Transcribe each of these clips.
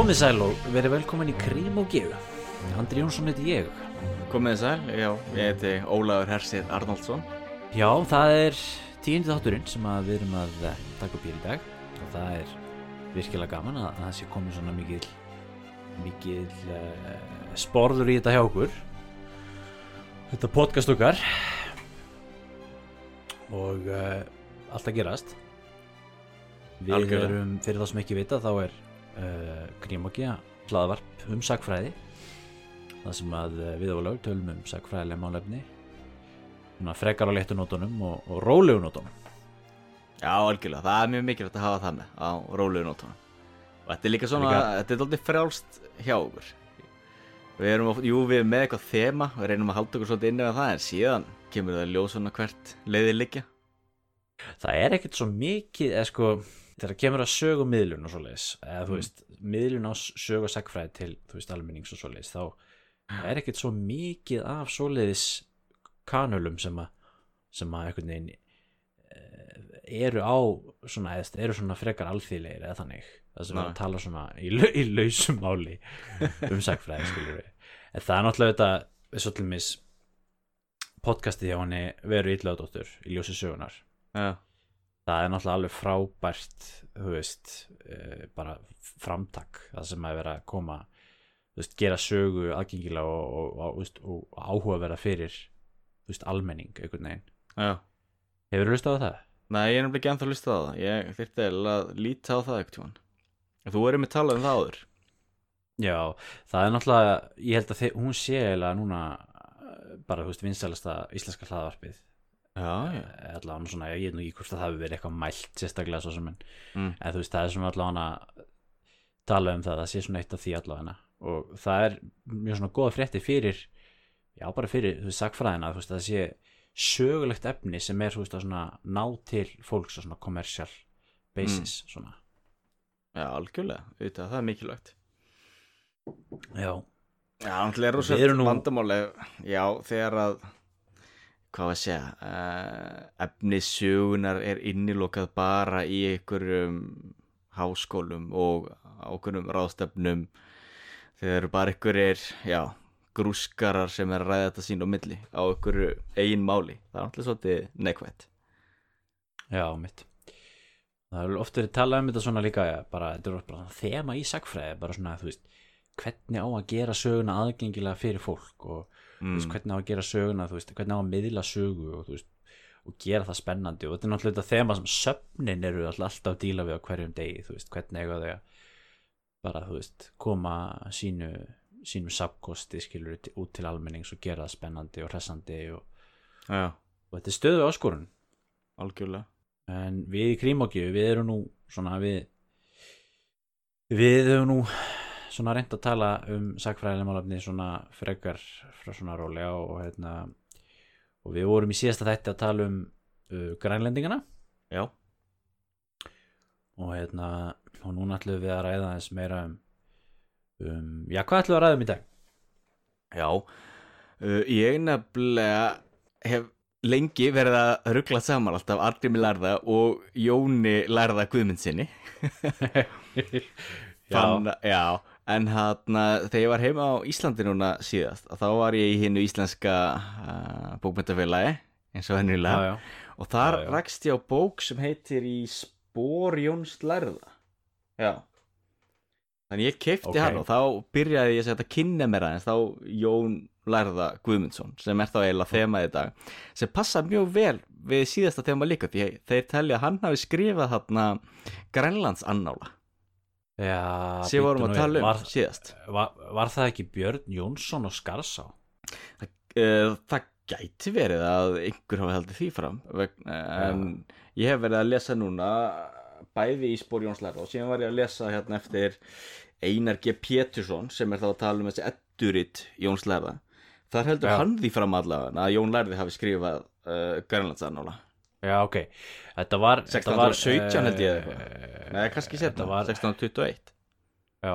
Komið sæl og verið velkomin í Krím og Geu. Andri Jónsson heiti ég. Komið sæl, já, ég heiti Ólafur Hersir Arnoldsson Já, það er tíundi þátturinn sem við erum að eh, taka upp hér í dag og það er virkilega gaman að, að það sé komið svona mikil mikil uh, sporður í þetta hjá okkur þetta podcast okkar og uh, allt að gerast við Algjörlega. erum, fyrir þá sem ekki vita þá er uh, Grímokja hlaðvarp um sagfræði það sem að uh, við og lög tölum um sagfræðilega málefni svona frekar á léttu nótunum og, og rólegu nótunum. Já, algjörlega, það er mjög mikilvægt að hafa það með á rólegu nótunum. Og þetta er líka svona, Líka- þetta er alltaf frjálst hjá okkur. Við erum, oft- jú, við erum með eitthvað þema Við reynum að halda okkur svolítið inni með það En síðan kemur það ljós svona hvert leiðir liggja. Það er ekkert svo mikið eða sko, þegar kemur að sögu miðlun og svoleiðis, eða þú Mm. veist miðlun á sögu og sagfræði til þú veist almennings og svoleiðis, þá er ekkert svo mikið af svoleiðis kanölum sem að sem að einhvern veginn eh, eru á svona, eða eru svona frekar alþýðlegir eða þannig Nei. að tala svona í, lau- í lausum máli um sagfræði skilur við en það er náttúrulega þetta við svo til mis podcastið hjá henni veru ítlaðdóttur í ljósi sögunar Já, það er náttúrulega alveg frábært þú veist, uh, bara framtak það sem að vera að koma þú veist, gera sögu aðgengilega og, og, og, og, veist, og áhuga vera fyrir þú veist, almenning einhvern veginn. Já. Hefur þú hlustað á það? Nei, ég er nefnilega ekki ennþá að hlusta á það. Ég eiginlega að líta á það eitthvað Þú erum með talað um það áður. Já, það er náttúrulega ég held að þið, hún sé eiginlega núna eh, bara, þú veist, vinsælasta íslenska hlaðvarpið allavega svona, ég veit nú ekki hvort að það hefur verið eitthvað mælt sérstaklega svo sem en, Mm. en þú veist, það er svona allavega tala um það, það sé svona eitt af því allavega. Og það er mjög svona góða frétti fyrir, já bara fyrir þú veist, sagfræðina, þú veist, það sé sögulegt efni sem er, þú veist, að svona ná til fólks á svona commercial basis, svona. Já, algjörlega, auðvitað, það er mikilvægt. Já, Já, náttúrulega er rosa vandamáli Já, þegar að hvað var að segja uh, efni sögunar er innilokað bara í einhverjum háskólum og ákveðnum ráðstefnum. Þegar eru bara einhverjir já, grúskarar sem er að ræða þetta sín á milli á einhverju eigin máli. Það er náttúrulega svolítið neikvætt. Já, mitt. Það er oft verið talað um þetta svona líka bara, þetta er bara þema í sagfræði bara svona, þú veist, hvernig á að gera söguna aðgengilega fyrir fólk og þú veist, mm. hvernig á að gera söguna veist, hvernig á að miðla sögu og, veist, og gera það spennandi. Og þetta er náttúrulega þema sem söfnin eru alltaf að díla við á hverjum degi hvernig eiga þau að bara, koma sínu sínu sapkosti skilur út til almennings og gera það spennandi og hressandi og, Já, og þetta er stöðu áskorun. Algjörlega. En við í Krímokju, við erum nú svona við við höfum nú svona reynd að tala um sagfræðilega málefni svona frekar frá svona rólega og, og hérna og við vorum í síðasta þætti að tala um uh, grænlendingana Já, og hérna og núna ætlum við að ræða eins meira um, um já hvað ætlum við að ræða um í dag? Já, uh, ég nefnilega hef lengi verið að ruggla saman alltaf Argrimi lærða og Jóni lærða Guðmundsinni Fann, já. En hann þegar ég var heima á Íslandi núna síðast þá var ég í hinnu íslenska uh, bókmyndafélagi eins og hennilega og þar Já, já. rakst ég á bók sem heitir í spór Jóns lærða. Já. Þannig ég kefti Ok. hann og þá byrjaði ég að kynna mér aðeins þá Jón lærða Guðmundsson sem er þá eiginlega þemað í dag sem passa mjög vel við síðasta þema líka því þeir telja að hann hafi skrifað hann Grænlands annála já sem vorum að tala um var, síðast var, var það ekki Björn Jónsson og Skarsá? Uh, það gæti verið að einhver hafi haldið því fram en ég hef verið að lesa núna bæði í spór Jónslæra og síðan var ég að lesa hérna eftir Einar G. Pétursson sem er þá að tala um þessi eddurit Jónslæra þar heldur Já. hann því fram allavega að Jón Lærði hafi skrifað uh, Grænlandsannála Já, ok. Þetta var... þetta var, 1617 held ég eða eh, eitthvað Nei, kannski þetta setna, var, 1621 Já.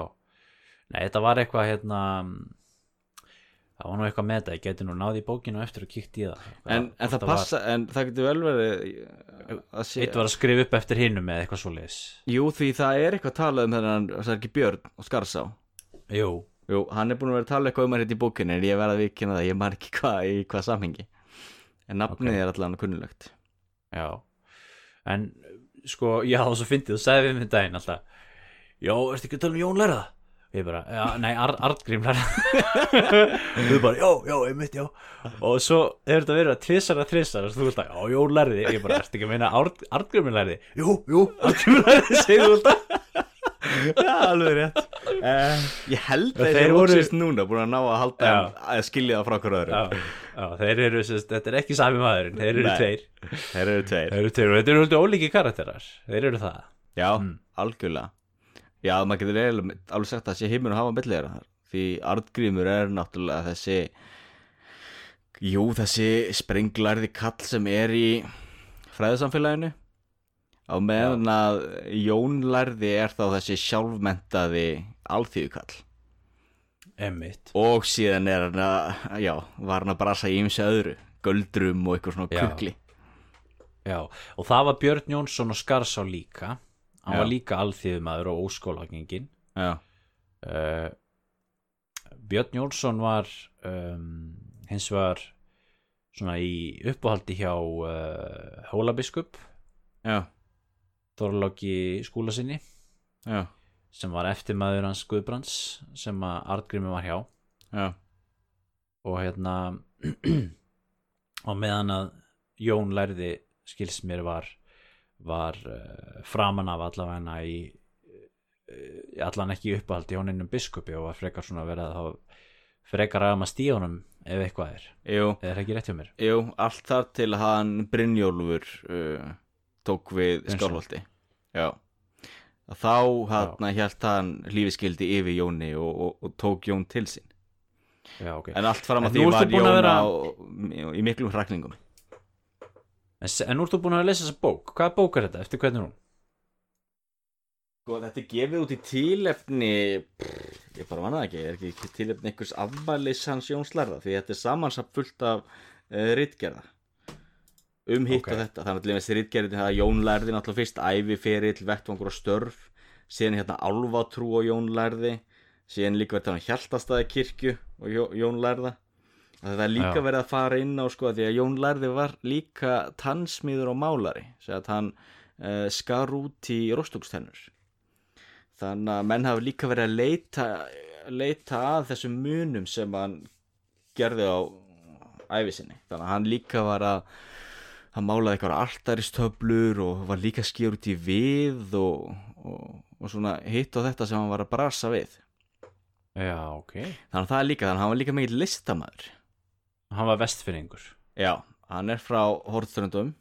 Nei, þetta var eitthvað hérna... það var nú eitthvað með þetta, ég geti nú náði í bókinu eftir og kíkt í það. En, en það passa, en það getur vel verið að sé, Eitt var að skrifa upp eftir hinnum eða eitthvað svo leis jú því það er eitthvað talað um þennan, er ekki Björn og Skarsá Jú, jú, hann er búin að vera að tala eitthvað um þetta í bókinu en ég verða að vikina það, ég já. En sko, já, og svo fyndið, þú sagði við mig daginn alltaf Já, ertu ekki að tala um Jón Lærða? Ég bara, já, nei, Ar Artgrím Lærða Þú bara, já, já, einmitt, já. Og svo hefur þetta verið að tvisar að þrisar og þú veist að, já, Jón Lærði Ég bara, ertu ekki að meina Art Artgrím Lærði? Jú, jú, Artgrím Lærði, segir þú alltaf Já, alveg rétt. Uh, Ég held að Þeir voru- voru núna búin að ná að halda Já. að skilja það frá hverju öðru Já, já, þeir eru, sérst, þetta er ekki sami maðurinn Þeir eru Nei. tveir. Þeir eru tveir. Þeir eru tveir og þetta eru haldið ólíki karakterar Þeir eru það. Já, Mm. algjörlega. Já, maður getur eiginlega alveg sagt að það sé heiminn að hafa þar. Því Artgrímur er náttúrulega þessi Jú, þessi sprenglærði kall sem er í fræðisamfélaginu á meðan að Jón lærði er þá þessi sjálfmentaði alþýðukall. Emmitt og síðan er hann að, já, var hann að brasa í ymsi öðru göldrum og eitthvað svona Já. kukli. Já, og það var Björn Jónsson og Skarsá líka. Hann Já. var líka alþýðumæður og óskólagengin Já, uh, Björn Jónsson var um, hins var svona í uppáhaldi hjá uh, Hólabiskup. Já, Þorláki skúla sinni. Já, sem var eftirmaður hans Guðbrands sem að Artgrími var hjá. Já. Og hérna og meðan að Jón lærði skils mér var var uh, framan af allavegna í uh, allan ekki í uppáhaldi hjá neinum biskupi og var frekar svona verið að frekar að maður stíðunum ef eitthvað er. Jú, eða er ekki rétt hjá mér? Jú, allt þar til hann Brynjólfur uh, tók við skálholti. Já. Þá hann hélt hann hlífiskildi yfir Jóni og, og, og tók Jón til sín. Já, ok. En allt fram En að nú því var Jón vera- í miklum hrakningum. En, en nú ertu búin að lesa þessa bók. Hvaða bók er þetta, eftir hvernig er hún? Sko þetta er gefið út í tílefni pff, Ég bara manna ekki. Er ekki tílefni einhvers afmælis hans Jón Slarða Því þetta er samansamt fullt af uh, ritgerða Um hitt Ok. og þetta. Þannig að þessi ritgerði það að Jón lærði náttúrulega fyrst ævi ferill, vettvangur og störf Síðan hérna álfatrú og Jón lærði Síðan líka verið þannig hjaltastæði kirkju og Jó, Jón lærða. Það er líka verið að fara inn á sko því að Jón lærði var líka tannsmiður og málari Sér að hann uh, skar út í rostungstennur þannig að menn hafa líka verið að leita, leita að þessum munum sem hann gerði á æfisinni þannig að hann líka var að hann málaði eitthvað alltaristöflur og var líka að skýra út í við og, og, og svona hitt og þetta sem hann var að brasa við Já, ok. þannig að það er líka, þannig að hann var líka mikið listamæður Hann var vestfyrringur. já, hann er frá Hortströndum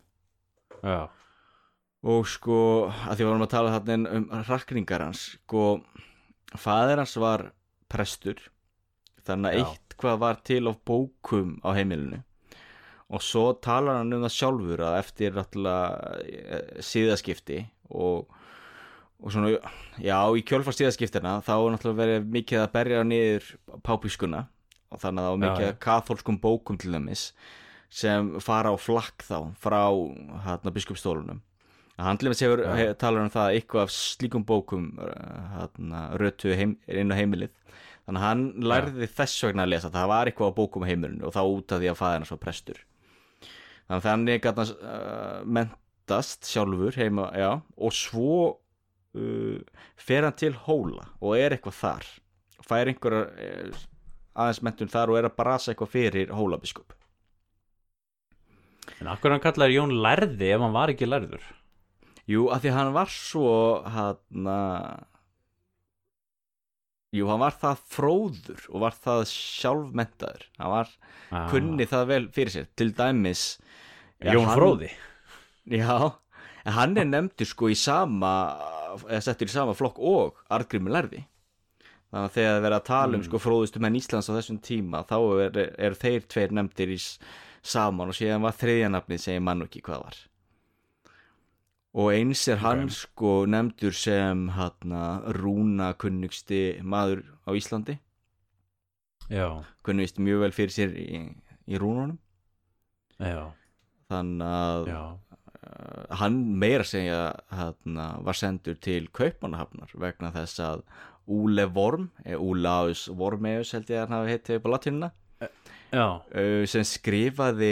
Já, og sko, að því varum að tala þarna um rakningar hans sko, faðir hans var prestur þannig að Já. eitthvað var til á bókum á heimilinu og svo talar hann um það sjálfur að eftir náttúrulega síðaskipti og, og svona, já, í kjölfar síðaskiptina þá er náttúrulega verið mikið að berja niður pápískuna. Og þannig að var Já, mikið já. að kaþólskum bókum til dæmis sem fara á flakk þá frá hérna biskupstólunum. Handlum hefur Já. he, talar um það að eitthvað af slíkum bókum hérna, rötu heim, inn á heimilið. Þannig að hann lærði þess vegna að lesa. Það var eitthvað á bókum heimilinu og þá út af því að fæða hann svo prestur þannig að hann uh, mentast sjálfur heima, já, og svo uh, fer hann til hóla og er eitthvað þar fær einhverja uh, aðeins mentun þar og er að brasa eitthvað fyrir hólabiskup en akkur hann kallaði Jón lærði ef hann var ekki lærður. Jú, af því að hann var svo hann Jú, hann var það fróður og var það sjálfmentaður hann var, Ah. kunni það vel fyrir sér til dæmis Jón hann, Fróði. Já, en hann er nefndur sko í sama eða settur í sama flokk og Argrimur lærði þannig að þegar það verið að tala um Mm. sko fróðustu menn Íslands á þessum tíma þá er, er þeir tveir nefndir í saman og síðan var þriðja nafnið sem ég mann ekki hvað var og eins er hann Ok. sko nefndur sem hann rúna kunnugsti maður á Íslandi. Vist mjög vel fyrir sér í, í rúnunum. Já, þannig að já. uh, hann meira segja hana, var sendur til Kaupmannahafnar vegna þess að Úle Vorm, Úlaus Vormeus held ég að hann hafi heitið upp á latinuna já, uh, sem skrifaði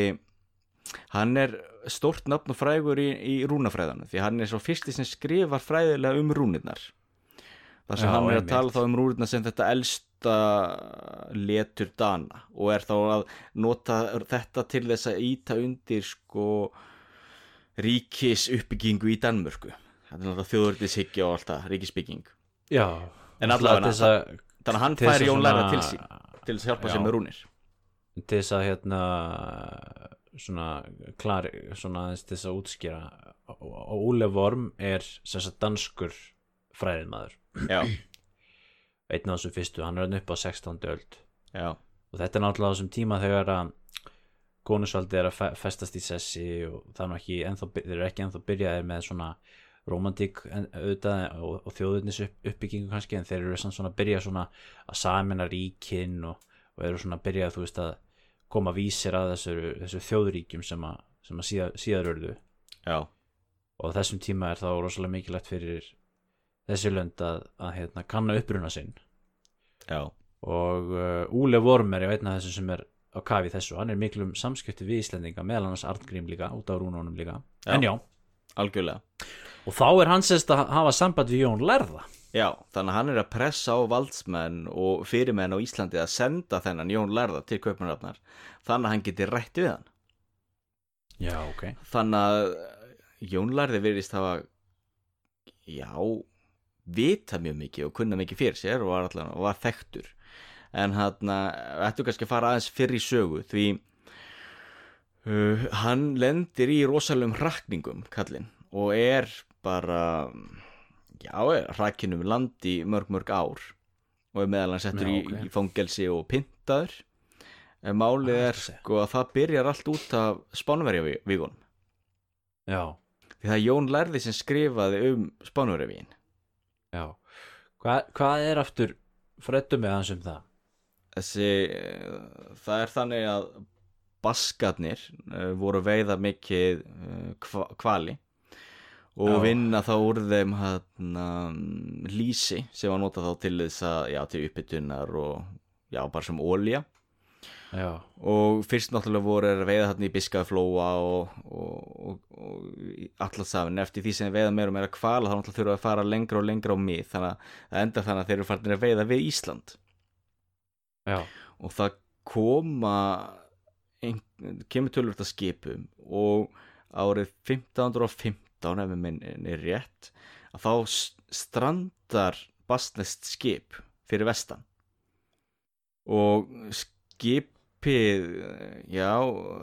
hann er stórt nafn og frægur í, í rúnafræðanu því hann er svo fyrsti sem skrifar fræðilega um rúnirnar. Þar sem Já, hann er að tala þá um rúnirnar sem þetta elsta letur dana og er þá að nota þetta til þess að íta undir sko ríkis uppbyggingu í Danmörku. Þetta er náttúrulega þjóðurðishyggja og allt það, ríkisbygging. Já. En allavega, þannig að hann fær Jón Lærða til sín til þess að hjálpa Já. sér með rúnir. Til þess að hérna svona klar svona aðeins til þess að útskýra. Og Óle Vorm er sem sagt danskur fræðimaður. Já, einn af þessum fyrstu, hann er hann upp á 16. öld. Já, og þetta er náttúrulega á þessum tíma þegar að konusvaldi er að fe- festast í sessi og ekki ennþá, þeir eru ekki ennþá byrjaðir með svona romantík auðvitað og, og þjóðurnis upp, uppbyggingu kannski en þeir eru samt svona að byrja svona að samina ríkin og, og eru svona að byrja þú veist að koma vísir að þessu, þessu þjóðuríkjum sem að, sem að síðar, síðar urðu. Já, og þessum tíma er þá rosalega mikilvægt fyrir þessi lönd að, að hérna, kanna uppruna sinn. Já. Og uh, Úle Vormer er einn af þessu sem er á kafi þessu, hann er miklum samskipti við Íslendinga, meðal annars Artgrím líka út á rúnunum líka, Já. en já. Algjörlega. Og þá er sérst að hafa samband við Jón Lærða Já, þannig að hann er að pressa á valdsmenn og fyrirmenn á Íslandi að senda þennan Jón Lærða til Kaupmannafnar þannig að hann geti rætt við hann. Já, ok. Þannig að Jón Lærði virðist hafa já vita mjög mikið og kunna mikið fyrir sér og var, allan, og var þekktur. En hann ættu kannski að fara aðeins fyrir í sögu því uh, hann lendir í rosalum hrakningum kallinn og er bara já, hrakinum land í mörg mörg ár og er meðal hann settur Já, í, ok. í fangelsi og pyntaður. En málið Ah, er sko að það byrjar allt út af spánverja vígunum já, því það er Jón Lærði sem skrifaði um spánverjavíin já. Hva, hvað er aftur freddu með hans um það? Þessi eh, það er þannig að baskarnir uh, voru veiða mikið kva, kvali og Já. vinna þá úr þeim hana, lísi sem var notað þá til þess að já, til uppbytunar og já, bara sem ólja já, og fyrst náttúrulega voru að veiða þarna í Biskaflóa og, og, og, og allarsafin eftir því sem veiða meira og meira kvala þá náttúrulega þurfa að fara lengra og lengra á mið. Þannig að það enda þannig að þeir eru farin að veiða við Ísland. Já, og það koma ein, kemur tölvöld að skipum og árið 1515 ef við minn er rétt að þá strandar bastnest skip fyrir vestan. Og skipið já,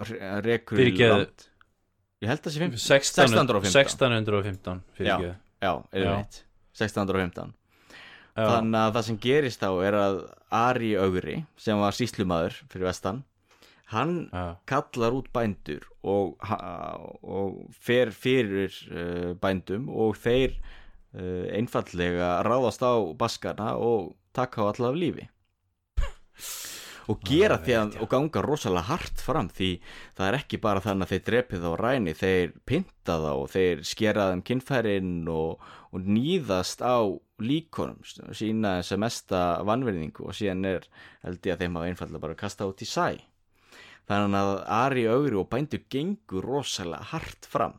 re- rekur í land. Ég held að það sé 15 1615 1615 1615 fyrir ekki já, Já. rétt 1615 já, Þannig að það sem gerist þá er að Ari Ögri, sem var síslumadur fyrir vestan, hann já, kallar út bændur og, og fer fyrir uh, bændum og þeir uh, einfallega ráðast á baskarna og taka á allavega lífi. Og gera er því að og ganga rosalega hart fram því það er ekki bara þannig að þeir drepið þá ræni þeir pynta þá og þeir skera þeim kynfærin og, og nýðast á líkonum sína þess að mesta vannverðingu og síðan er held ég að þeim hafa einfallega bara kasta út í sæ þannig að Ari Ögri og bændur gengur rosalega hart fram.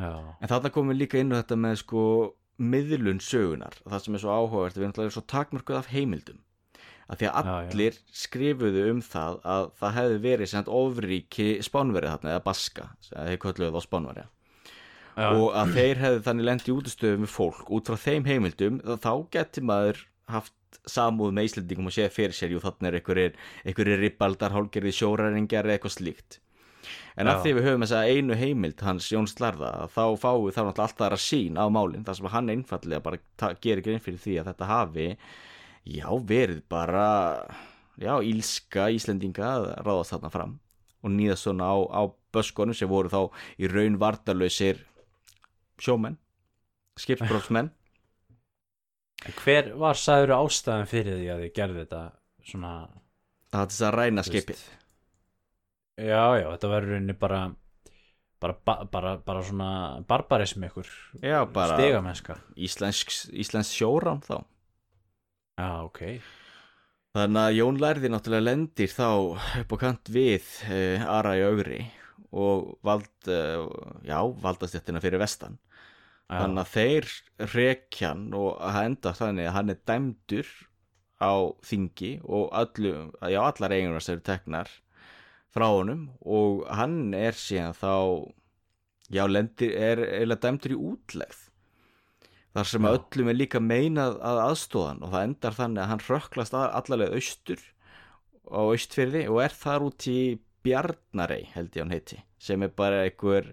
Já, En þarna komum við líka inn á þetta með sko miðlun sögunar það sem er svo áhugavert, við erum náttúrulega svo takmörkuð af heimildum. Að því að Já, já. allir skrifuðu um það að það hefði verið sem sagt ofríki spánverið þarna eða baska, sem þeir kölluðu þá spánverja. Já, og að þeir hefði þannig lendi útistöðum við fólk út frá þeim heimildum þá geti maður haft samúð með Íslendingum og séð fyrir sér jú þannig er einhverjir, ribbaldar hálgerði sjóræringjar eða eitthvað slíkt en Já. að því við höfum þessa einu heimild hans Jóns Lærða þá fáum við þá náttúrulega alltaf aðra sín á málin þar sem hann einfallega bara gerir grein fyrir því að þetta hafi já verið bara já ílska Íslendinga að ráðast þarna fram og nýðast svona á, á böskunum sem voru þá í raun vardarlausir sjómenn skipsbróksmenn En hver var sagður ástæðan fyrir því að þið gerðu þetta svona það til þess að ræna skipið. Já, já, þetta verður rauninni bara bara, bara, bara, svona barbarism ykkur já, bara stigamennska íslensk, íslensk sjóram þá. Já, ok. Þannig að Jón lærði náttúrulega lendir þá upp á kant við uh, Ara í augri og vald, uh, já, valdastjættina fyrir vestan. Þannig að þeir rekjan og það enda þannig að hann er dæmdur á þingi og allu, já, allar eiginar sem eru teknar frá honum og hann er síðan þá, já, lendir, er eiginlega dæmdur í útlegð þar sem Já. öllum er líka meinað að aðstóðan og það endar þannig að hann rökklast að- allalega austur á austfyrði og er þar út í Bjarnarey held ég hann heiti sem er bara einhver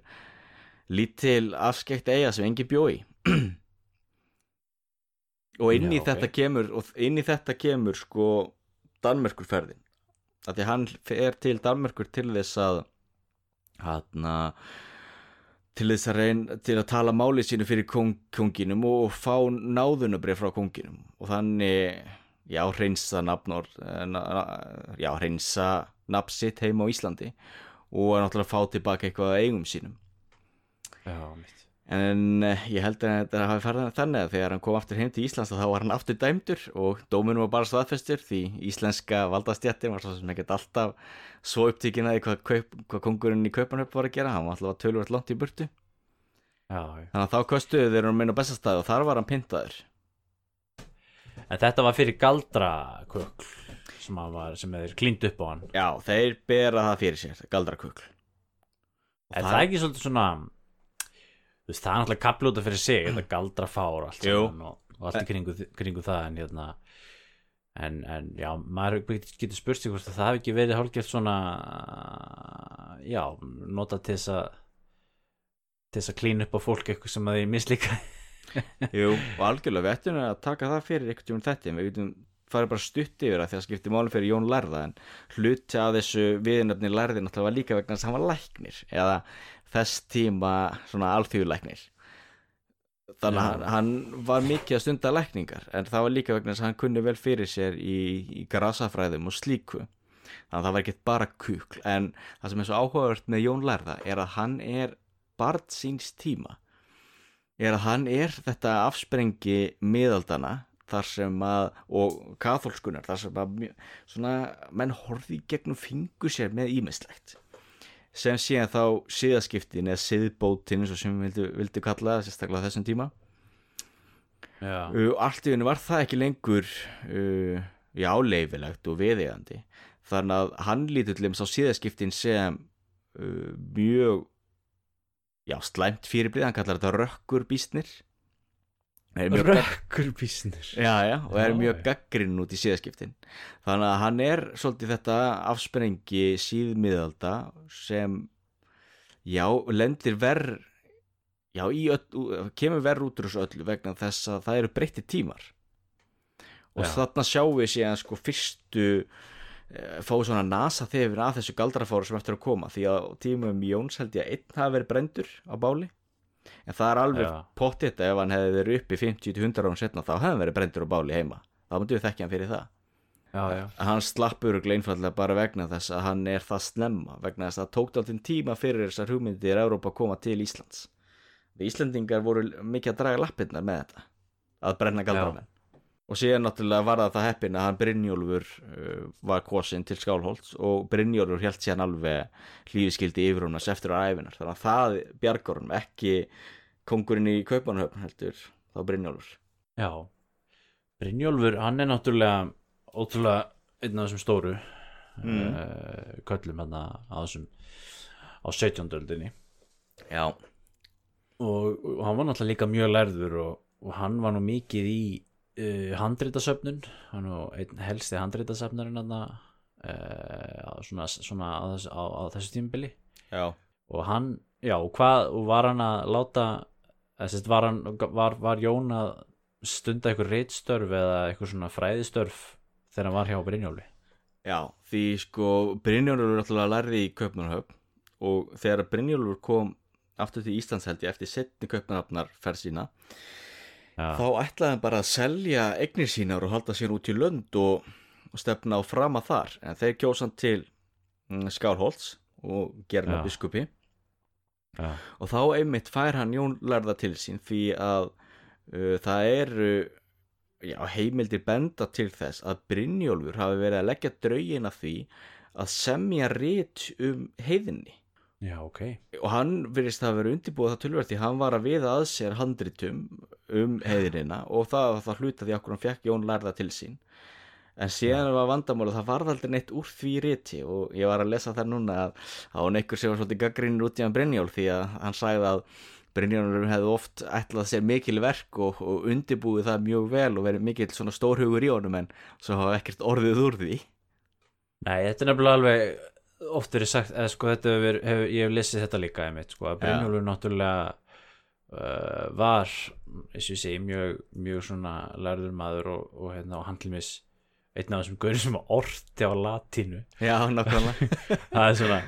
lítil afskekt eiga sem engi bjói og inn í Já, þetta kemur og inn í þetta kemur sko Danmerkurferðin af því að hann fer til Danmerkur til þess að hann til þess að reyna til að tala máli sínu fyrir kong, konginum og fá náðunabrið frá konginum. Og þannig já, hreinsa nafnor já, hreinsa nafn sitt heima á Íslandi og náttúrulega fá tilbaka eitthvað af eigum sínum En eh, ég held að þetta hafi farið þannig að þegar hann kom aftur heim til Íslands þá var hann aftur dæmdur og dóminu var bara staðfestur því íslenska valdastjættin var svo sem ekkert alltaf svo upptíkin að hvað, kaup, hvað kongurinn í Kaupanöf var að gera, hann var alltaf tölvöld langt í burtu. já, já. Þannig að þá kostuðu þeir um einu bestastæð og þar var hann pyntaður. en þetta var fyrir galdrakökl sem, var, sem þeir klínd upp á hann Já, þeir bera það fyrir sér, galdrakugl. er það ekki svolítið svona veist, það er náttúrulega kaplúta fyrir sig þetta galdrafár og allt og, og allt í kringu, kringu það en hérna en, en já, maður getur spurt sig hvort að það hafi ekki verið hálfgert svona já, nota til þess að til þess að klína upp á fólk eitthvað sem að þeir mislíka. Jú, og algjörlega við ættum að taka það fyrir einhvern tímann þetta við getum farið bara stutt yfir það því að skipti máli fyrir Jón Lærða en hluti af þessu viðnöfni Lærði náttúrulega var líka vegna þess að hann var læknir eða þess tíma svona alþjóðlæknir þannig að Já. hann, var mikið að stunda lækningar en það var líka vegna þess að hann kunni vel fyrir sér í, í grasafræðum og slíku. Þannig að það var ekkert bara kukl en það sem er svo áhugavert með Jón Lærða er að hann er barn síns tíma. Er að hann er þetta afsprengi miðaldana þar sem að, og katholskunar þar sem að svona menn horfði í gegnum fingur sér með ímislegt sem síðan þá síðaskiptin eða siðbótin eins og sem við vildu, vildu kalla sérstaklega þessum tíma. Já, uh, allt í henni var það ekki lengur uh, já, leifilegt og viðeigandi. Þannig að hann lítur til þeim sá síðaskiptin sem uh, mjög já, slæmt fyrirbrið, hann kallar þetta rökkur býstnir rökkur bísnir Já, já, og er mjög gaggrinn út í síðaskiptin. Þannig að hann er svolítið þetta afsprengi síðmiðalda sem já, lendir verð já, öll, kemur verð út úr þessu öllu vegna þess að það eru breytti tímar. Og Já. þarna sjáum við síðan sko fyrstu eh, fá svona nasa þefin af þessu galdrafáru sem eftir að koma. Því að tímum Jóns held ég að einn hafi verið brendur á báli en það er alveg Já. pottitt ef hann hefði verið uppi 50-100 árum setna þá hefði hann verið brendur á báli heima. Þá myndum við þekkja hann fyrir það. Já, já, hann slappur og einfallega bara vegna þess að hann er það snemma vegna þess að það tók alltaf tíma fyrir þessar hugmyndir Európa að koma til Íslands. Því Íslendingar voru mikið að draga lappirnar með þetta að brenna galdramenn og síðan náttúrulega var það það heppin að hann Brynjólfur uh, var kosin til Skálholts og Brynjólfur held síðan alveg hlýfiskildi yfir húnnas eftir á æfinar þannig að það bjargar honum ekki kongurinn í Kaupanhöfn heldur þá Brynjólfur já Brynjólfur, hann er náttúrulega ótrúlega einn af þessum stóru Mm. mm. köllum hérna á þessum á 17. öldinni Já, og, og hann var náttúrulega líka mjög lærður og, og hann var nú mikið í uh, handritasöfnun hann var nú einn helsti handritasöfnarinn hann uh, svona, svona á, þessu, á, á þessu tímabili. Já. Og hann, já, og hvað og var hann að láta eða sérst, var, hann, var, var Jón að stunda eitthvað reitstörf eða eitthvað svona fræðistörf þegar hann var hjá Brynjóli Já, því sko Brynjólfur er alltaf lærði í Kaupmannahöfn og þegar Brynjólfur kom aftur til Íslands held ég eftir setni Kaupmannahafnar ferð sína já, þá ætlaði hann bara að selja eignir sínar og halda sér út í lönd og og stefna á frama þar. En þeir kjósan til mm, Skálholts og gera hann Já. biskupi. Já, og þá einmitt fær hann Jón lærða til sín því að uh, það eru já, heimildir benda til þess að Brynjólfur hafi verið að leggja draugin af því að semja rit um heiðinni já, ok. Og hann virðist að vera undirbúið það tölvert því hann var að viða að sér handritum um heiðinina og það það hluta því okkur hann fekk Jón lærða til sín. En síðan var vandamála það varð aldrei neitt úr því riti og ég var að lesa það núna að var einhver sem var svolítið gaggrinur út í hann Brynjól því að hann sagði að Brynjólfur hefði oft ætlað sér mikil verk og, og undirbúið það mjög vel og verið mikil svona stórhugur í honum en svo hafa ekkert orðið úr því. Nei, þetta er nefnilega alveg oft verið sagt, eða sko þetta hefur, hefur ég hef lesið þetta líka einmitt, sko, að Brynjólfur náttúrulega uh, var eins og ég segi, mjög, mjög svona lærður maður og, og, hérna, og handlumis einn af þessum gaurið sem orti á latínu Já, nákvæmlega það er svona,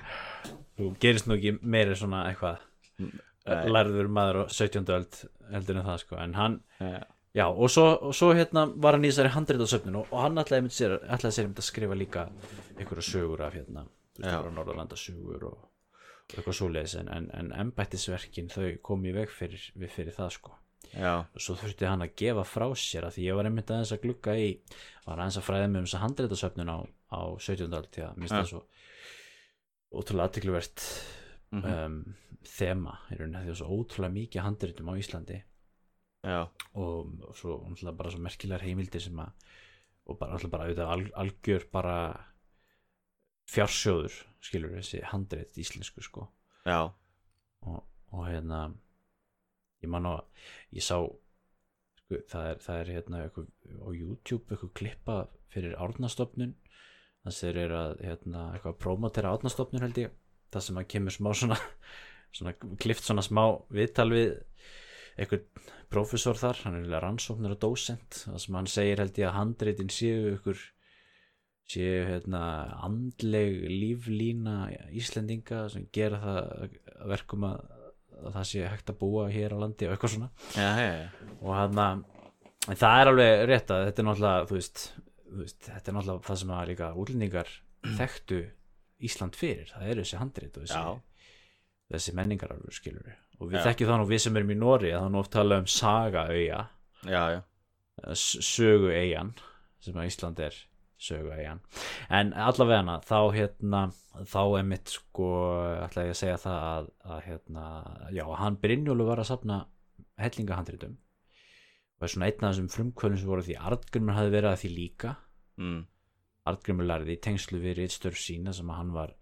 þú gerist nú ekki meira svona eitthvað Nei. lærður maður á 17. öld heldur en það, sko, en hann Já, Já, og svo, og svo hérna var hann í þessari handrið á söfninu og hann ætlaði, sér, ætlaði sér að skrifa líka einhverja sögur af hérna Norðurlanda sögur og, og eitthvað svoleiðis en, en, en embættisverkin þau kom í veg fyrir, fyrir það sko. Já, og svo þurfti hann að gefa frá sér að því ég var einmitt aðeins að glugga í var aðeins að fræða mig um þessa handrið á söfninu á, á 17. öld því að það svo ótrúlega aðtekluvert mhm, um, þema í rauninni því að svo ótrúlega mikið handritum á Íslandi. Já, og og svo bara svo merkilegar heimildir sem að og bara náttúrulega bara auðvitað al, algjör bara fjársjóður skilur þessi handrið íslensku sko. Já, og, og hérna ég man á ég sá sko, það, er, það er hérna eitthvað, á YouTube eitthvað klippa fyrir árnastofnun þannig þeir eru að hérna, eitthvað að promotera árnastofnun held ég. Það sem að kemur smá svona, svona klift svona smá viðtal við eitthvað prófessor þar hann er rannsóknar og dósent það sem hann segir held ég að handritin séu ykkur séu hérna andleg líflína Íslendinga sem gera það að verkum að, að það sé hægt að búa hér á landi og eitthvað svona. Já, já, já. og hann að það er alveg rétt að þetta er náttúrulega veist, veist þetta er náttúrulega það sem að líka útlendingar þekktu Ísland fyrir, það eru þessi handrit og þessi, þessi menningararfur skilur og við þekkjum það nú við sem erum í Nóri að það nú oft tala um sagaauja já, já. sögu eigan sem að Ísland er sögu eigan en allavega hana þá hérna þá er mitt sko ætla ég að segja það að, að hérna já hann Brynjólu var að safna hellingahandritum. Og er svona einn af þessum frumkvölum sem voru því Artgrimur hafi verið að því líka. Mm. Artgrimur lærði í tengslu við Ritstörf sína sem að hann var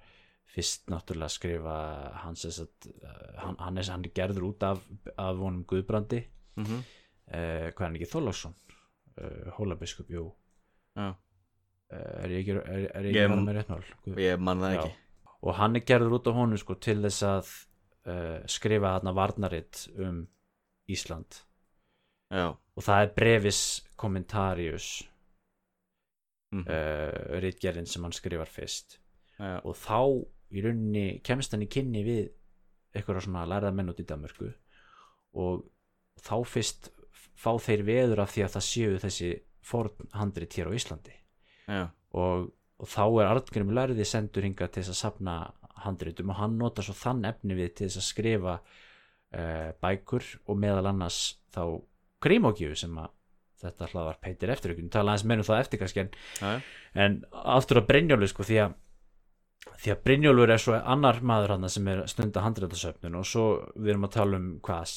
fyrst náttúrulega að skrifa hans þess að hann, hann, er, hann er gerður út af, af honum Guðbrandi. Mm -hmm. uh, hvað er hann ekki Þorláksson? Uh, Hólabiskup, jú. Já, er ég ekki, er, er ég ekki verið með rétt mál? Guð- ég man það ekki. Og hann er gerður út af honum sko til þess að uh, skrifa þarna varnaritt um Ísland. Já, og það er brevis kommentarius mm uh, ritgerðin sem hann skrifar fyrst. Já, og þá í rauninni kemst hann í kynni við eitthvað svona lærða menn út í Danmörku. Og þá fyrst fá þeir veður af því að það séu þessi forn handrit hér á Íslandi og, og þá er Artgrim lærði sendur hinga til þess að safna handritum og hann notar svo þann efni við til þess að skrifa uh, bækur og meðal annars þá grímókjöfu sem að þetta hlaðvar peitir eftir ykkur, tala aðeins meira um það eftir kannski en, en aftur að Brynjólu sko því að því að Brynjólfur er svo annar maður hann sem er stunda handrættasöfnun og svo við erum að tala um hvað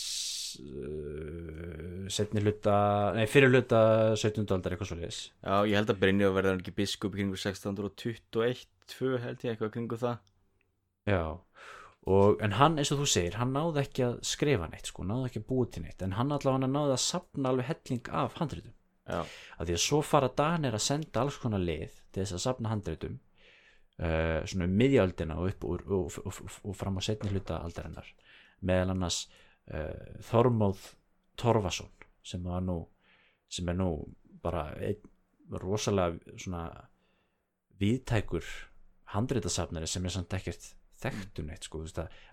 hluta nei fyrir hluta 17. aldar eitthvað svo liðis Já, ég held að Brynjóf hann ekki biskup kringu 1621, 2 held ég eitthvað kringu það. Já, og, en hann eins og þú segir, hann náði ekki að skrifa neitt sko, náði ekki að búa til neitt en hann allavega náði að sapna alveg helling af handritum. Já, að því að svo fara Danir að senda alls konar lið til þess að sapna handritum uh, svona um miðjöldina og upp og, og, og, fram á setni hluta aldarinnar. Meðal annars Þormóð Torfason sem nú sem er nú bara einn rosalega svona viðtækur handritasafnari sem er samt ekkert þekktu neitt sko,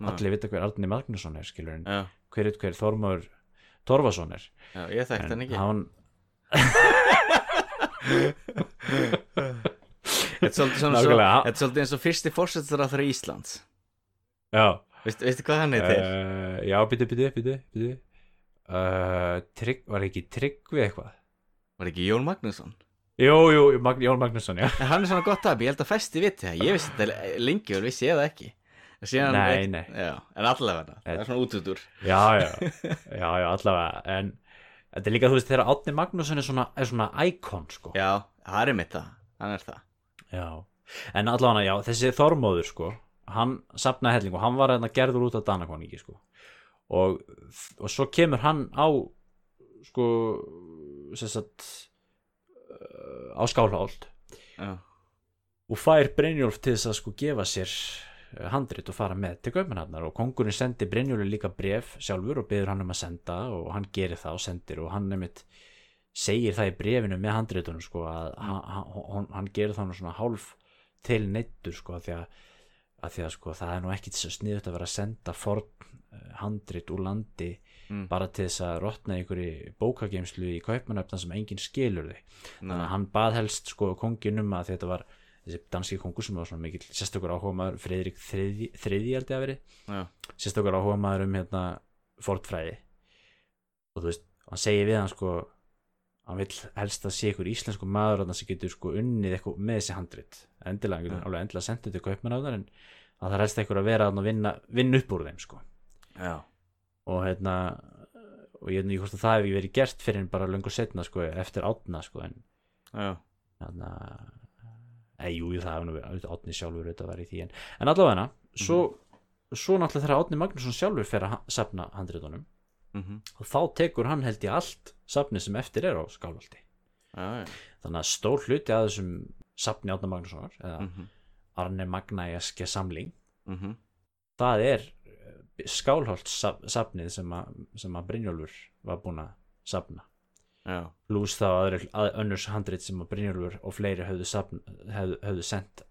allir vita hver Árni Magnússon er skilur en já, hver er hver Þormóður Torfason er. Já, ég þekkt hann ekki. hann Þetta er svolítið, eins og fyrsti á þeirra Íslands. Já, Veistu, veistu hvað hann heitir? uh, já, byttu, byttu, byttu uh, Var ekki Tryggvi eitthvað? Var ekki Jón Magnússon? Jú, jú, Magn, Jón Magnússon, já. Hann er svona gott að, ég held að festi viti það. Ég vissi þetta lengi og vissi ég það ekki. Síðan, Nei, nei. Já, en allavega það er svona út út úr Já, já, já, já, allavega En þetta er líka, þú veist, þegar Átni Magnússon er svona, er svona íkon, sko. Já, það er mitt það, hann er það. Já, en allavega, já, þessi Þormóður, sko Hann sapnaði helling og hann var hérna gerður út af Danakoningi, sko. Og, og svo kemur hann á sko sagt á skálholt Já, og fær Brynjólf til þess að sko gefa sér eh, handrit og fara með til Kaupmannhafnar og kongurinn sendi Brynjóli líka bref sjálfur og beður hann um að senda og hann gerir það og sendir og hann nefnitt segir það í brefinu með handritunum sko að hann, hann, hann gerir það svona hálf til neittur sko að því að, að því að sko það er nú ekki þess að sniðut að vera að senda forn eh, úr landi Mm. bara til þess að rotna einhverju bókageimslu í Kaupmannhafna sem enginn skilur þig. Þannig að hann bað helst sko kongin um að þetta var þessi danski kongur sem var svona mikill sérstakur áhuga maður Friðrik þriði, þriði held ég að veri já, sérstakur áhuga maður um hérna fortfræði og þú veist, hann segir við hann sko hann vill helst að sé ykkur íslensku maður þarna sem getur sko unnið eitthvað með þessi handrit. Endilega, Ja. alveg endilega sendið til kaupmannáðar en að það er helst eitthvað að vera og vinna, vinna upp úr þeim sko. Já, og hérna og ég ekki hvort að það hefði verið gert fyrir en bara löngu setna sko eftir átna sko en já, þannig að jú, það hefði nú verið Átni sjálfur auðvitað var í því en, en allavega svo, svo náttúrulega þegar Átni Magnússon sjálfur fer að safna handritunum mhm, og þá tekur hann held ég allt safni sem eftir er á skálvaldi já, þannig að stór hluti að þessum safni Átni Magnússonar eða mhm, Arne Magnæjaske samling mhm, það er skálholt safnið sem að, sem að Brynjólfur var búin að safna. Pluss þá aðri, að, önnurs handrit sem að Brynjólfur og fleiri höfðu, safn, höfðu, höfðu sendt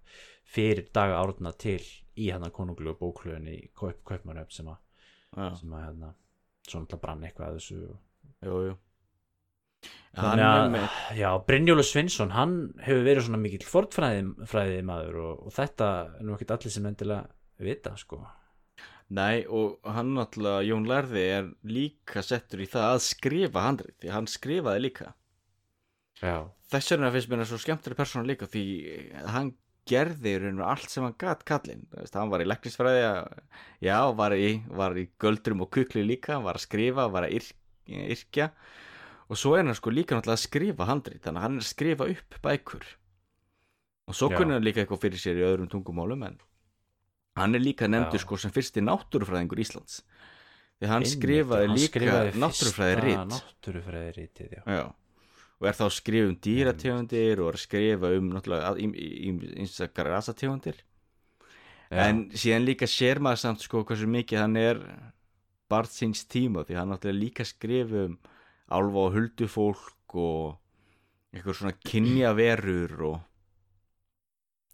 fyrir daga árna til í hann konunglu og bóklöðin í kaup, kaupmannöf sem að, sem að hérna, svona brann eitthvað að þessu jú, jú þannig að, Brynjólfur Svinsson hann hefur verið svona mikill fortfræði fræði maður og, og þetta er nú ekkert allir sem endilega vita sko. Nei, og hann náttúrulega, Jón Lærði er líka settur í það að skrifa handrið, því hann skrifaði líka. Já, þess vegna finnst mér það svo skemmtileg persóna líka því hann gerði í raun og allt sem hann gat kallinn. Hann var í leknisfræði já, var í, var í göldrum og kukli líka var að skrifa, var að yrk, yrkja og svo er hann sko líka náttúrulega að skrifa handrið, þannig að hann er að skrifa upp bækur. Og svo kunni hann líka eitthvað fyrir sér í öðrum tungumálum en hann er líka nefndur sko sem fyrsti náttúrufræðingur Íslands. Því hann Einmitt, skrifaði hann líka náttúrufræði rít og er þá að skrifa um dýrategundir og er að skrifa um einstakar rasategundir. En síðan líka sér maður samt sko hversu mikið hann er barð síns tíma því hann náttúrulega líka skrifa um álfa og huldufólk og eitthvað svona kynjaverur og,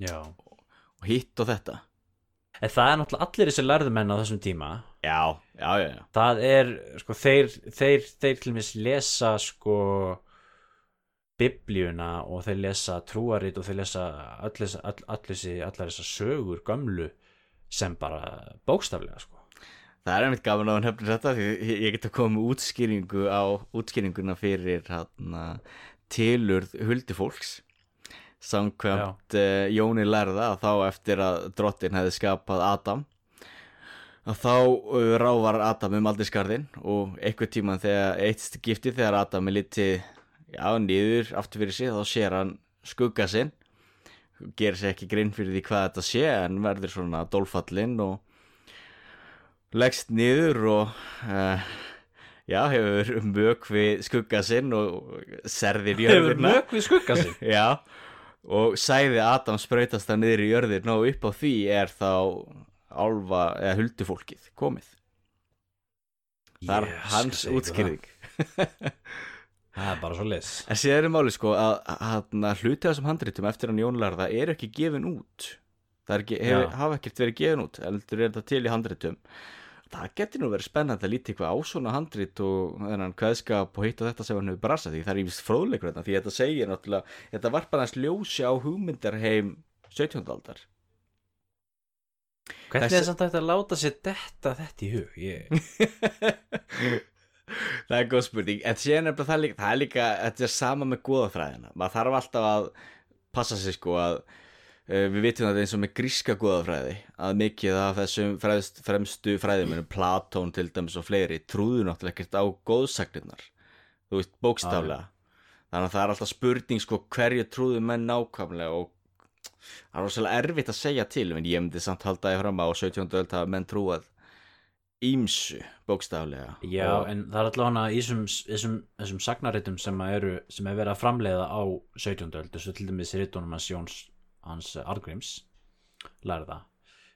já. og hitt og þetta. En það er náttúrulega allir þessi lærðumenn á þessum tíma. Já, já, já, já. það er, sko, þeir þeir, þeir til mis lesa sko biblíuna og þeir lesa trúarit og þeir lesa þessi, all, all þessi, allar þessar sögur gömlu sem bara bókstaflega sko Það er einmitt gaman á hann hefnir þetta því ég- get að koma með útskýringu á útskýringuna fyrir hana, tilurð huldufólks. Samkvæmt uh, Jóni lærða að þá eftir að drottin hefði skapað Adam að þá uh, rávar Adam um aldiskarðin og einhver tíman þegar eitt gifti þegar Adam er litið já, niður aftur fyrir sig þá sér hann skugga sinn. Gerir sér ekki grinn fyrir því hvað þetta sé en verður svona dólfallinn og leggst niður og uh, já, hefur mök við skugga sinn og serðir Hefur jörðina mök við skugga sig já, og sæði Adam sprautast það niður í jörðina og upp á því er þá álfa eða huldufólkið komið. Það er Ég hans útskýring. Það. Er bara svo les. En síðan er máli sko að, að, að hluti af þessum handritum eftir hann Jónlarða er ekki gefin út. Það ekki, hef, hafa ekkert verið gefin út heldur er þetta til í handritum það getur nú verið spennandi að líti eitthvað á svona handrit og þennan kveðskap og hitt og þetta sem hann hefur brasað því það er ívist fróðleikur þetta því þetta segir náttúrulega, þetta varpa næst ljósi á hugmyndarheim 17. aldar Hvernig Þessi- er hægt að láta sér detta þetta í hug? Ég... það er góð spurning en er bara það líka, það er líka þetta er sama með goðafræðina maður þarf alltaf að passa sig sko að við vitum það eins og með gríska goðafræði að mikið af þessum fremst, fremstu fræðimennum Platón til dæmis og fleiri trúðu náttúrulega ekkert á góðsagnirnar þú veist bókstaflega þannig að það er alltaf spurning sko hverju trúðu menn nákvæmlega og það er rosalega erfitt að segja til en ég myndi samt halda því fram á 17. öld að menn trúað ímsu bókstaflega Já, og, en það er allavega í þessum, þessum, þessum sagnaritum sem, að sem er verið að framleiða á 17. öld þessu til dæmis ritunum hans Jóns hans Argrims lærða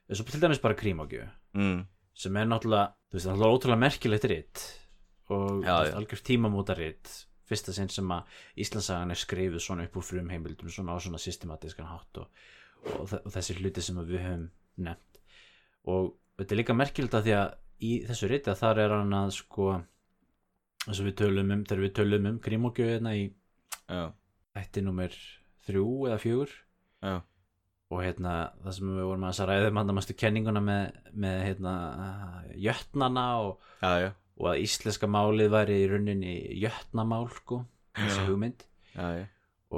þessu til dæmis bara krímogju mm, sem er náttúrulega, þú veist, það er ótrúlega merkilegt ritt og Já, já. algjör tímamóta ritt fyrsta sinn sem að Íslandsagan er skrifuð svona upp úr frum heimildum svona á svona systematískan hátt og, og, og þessi hluti sem við höfum nefnt. Og þetta er líka merkilegt að því að í þessu riti að þar er hann að sko eins og við tölum um, þegar við tölum um grímogjöð hérna í já, ætti nummer þrjú eða fjögur já, og hérna það sem við vorum að ræða um hann að mástu kenninguna með, með hérna jötnana og, já, já, og að íslenska málið væri í rauninni jötnamál sko, þessi hugmynd.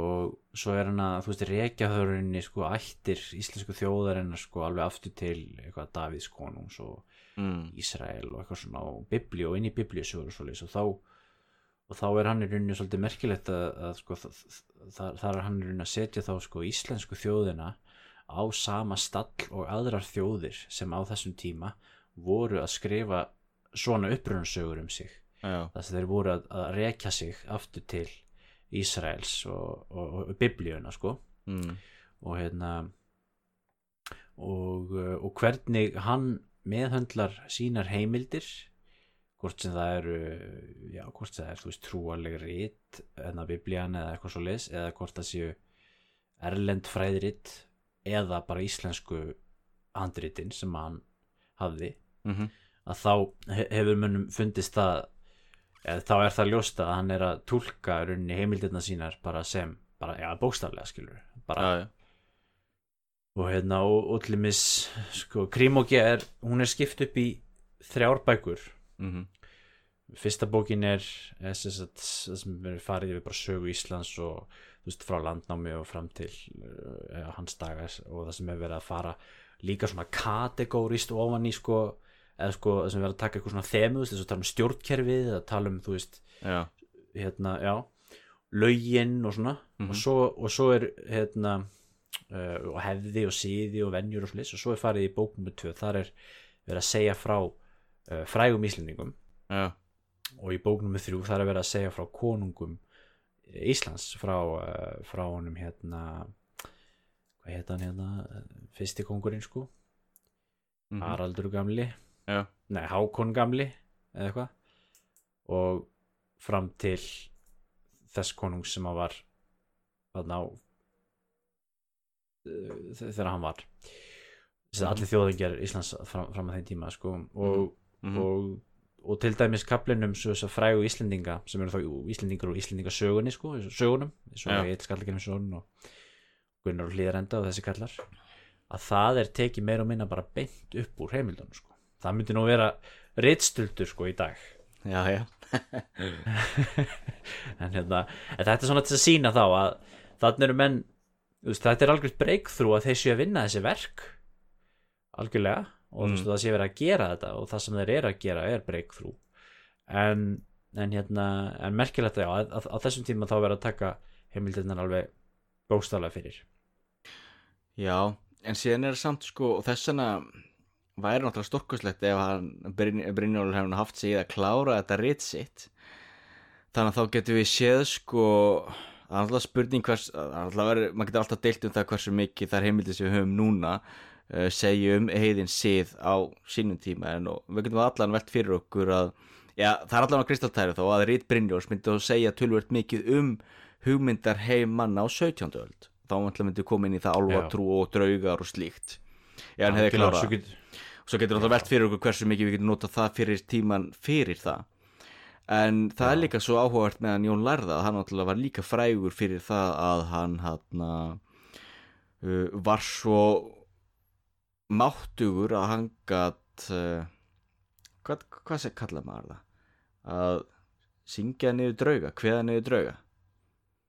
Og svo er hann að þú veist rekja það rauninni sko ættir íslensku þjóðarinnar sko alveg aftur til eitthvað Davíðs konungs og Mm, Ísrael og eitthvað svona og biblíu og inn í biblíusögur og og þá og þá er hann í rauninni svolítið merkilegt að, að sko, þar, þar er hann að setja þá sko íslensku þjóðina á sama stall og aðrar þjóðir sem á þessum tíma voru að skrifa svona upprunarsögur um sig. Þess að þeir voru að, að rekja sig aftur til Ísraels og, og, og biblíuna sko. Mm, og hérna og, og hvernig hann meðhöndlar sínar heimildir hvort sem það eru já, hvort sem það er, þú veist, trúaleg rít en að biblían eða eitthvað svo leis eða hvort það séu erlend fræðrit eða bara íslensku handritin sem hann hafði mhm, að þá he- hefur mönnum fundist það eða þá er það ljóst að hann er að túlka í rauninni heimildirna sínar bara sem, bara, já, bókstaflega skilur bara, já, já, og hérna, og, til dæmis sko, Krimóki er, hún er skipt upp í þrjár bækur mhm, fyrsta bókin er það sem verið farið yfir bara sögu Íslands og veist, frá landnámi og fram til uh, hans dagar og það sem er verið að fara líka svona kategórist ofan í sko, eða sko, það sem er verið að taka eitthvað svona þemu, þess að tala um stjórnkerfið eða tala um, þú veist, já, hérna, já lögin og svona. Mhm. og, svo, og svo er hérna uh, og hefði og síði og venjur og slis og svo er farið í bók nummer 2 þar er verið að segja frá uh, frægum íslendingum. Já, og í bók nummer 3 þar er verið að segja frá konungum Íslands frá, uh, frá honum hérna hvað heit hann hérna uh, fyrsti kongurinn sko? Mhm, Haraldur gamli. Já, nei Hákon gamli eða eitthvað. Og fram til þess konungs sem að var þarna á uh, þegar hann var. Að allir þjóðingjar Íslands fram, fram að þeim tíma sko. Og, mhm, og, og til dæmis kaplinum svo þess að frægu Íslendinga sem eru þá Íslendingar og Íslendingasögunni sko, sögunum, svo Já. er eitt skallakennum sögun og Gunnar og Hlýðarenda og þessi kallar að það er tekið meira og minna bara beint upp úr heimildunum sko. það myndi nú vera reitstuldur sko í dag já, já, en, hérna, en þetta er svona til að sína þá að þannig eru menn þetta er algjört breakthrough að þeir séu að vinna þessi verk algjörlega og þú veist, Mm. það sé verið að gera þetta og það sem þeir eru að gera er breakthrough. En, en hérna en merkilegt að, að, að, að þessum tíma þá verið að taka heimildirnar alveg bókstaflega fyrir. Já en síðan er samt sko og þess vegna væri náttúrulega stórkoslegt ef hann Brynjólfur hefur haft sig í að klára þetta ritt sitt. Þannig að þá getum við séð sko það er alltaf spurning hvers er alltaf verið, maður getur alltaf deilt um það hversu mikið þær heimildir sem við höfum núna segja um heiðin sið á sínum tíma en og við getum allan velt fyrir okkur að já, það er allan á kristaltæri þó að Rít Brynjóls myndi að segja tölvöld mikið um hugmyndar heim manna á 17. öld þá myndi myndi koma inn í það álfatrú og draugar og slíkt já, hann hefði klárað svo get- svo getur náttúrulega velt fyrir okkur hversu mikið við getum notað það fyrir tíman fyrir það en það er Já. líka svo áhugavert með hann Jón Lærða að hann náttúrulega var líka frægur fyrir það að hann hann uh, var svo máttugur að hann gat uh, hvað, hvað sem kallar maður það? Að syngja niður drauga, kveða niður drauga.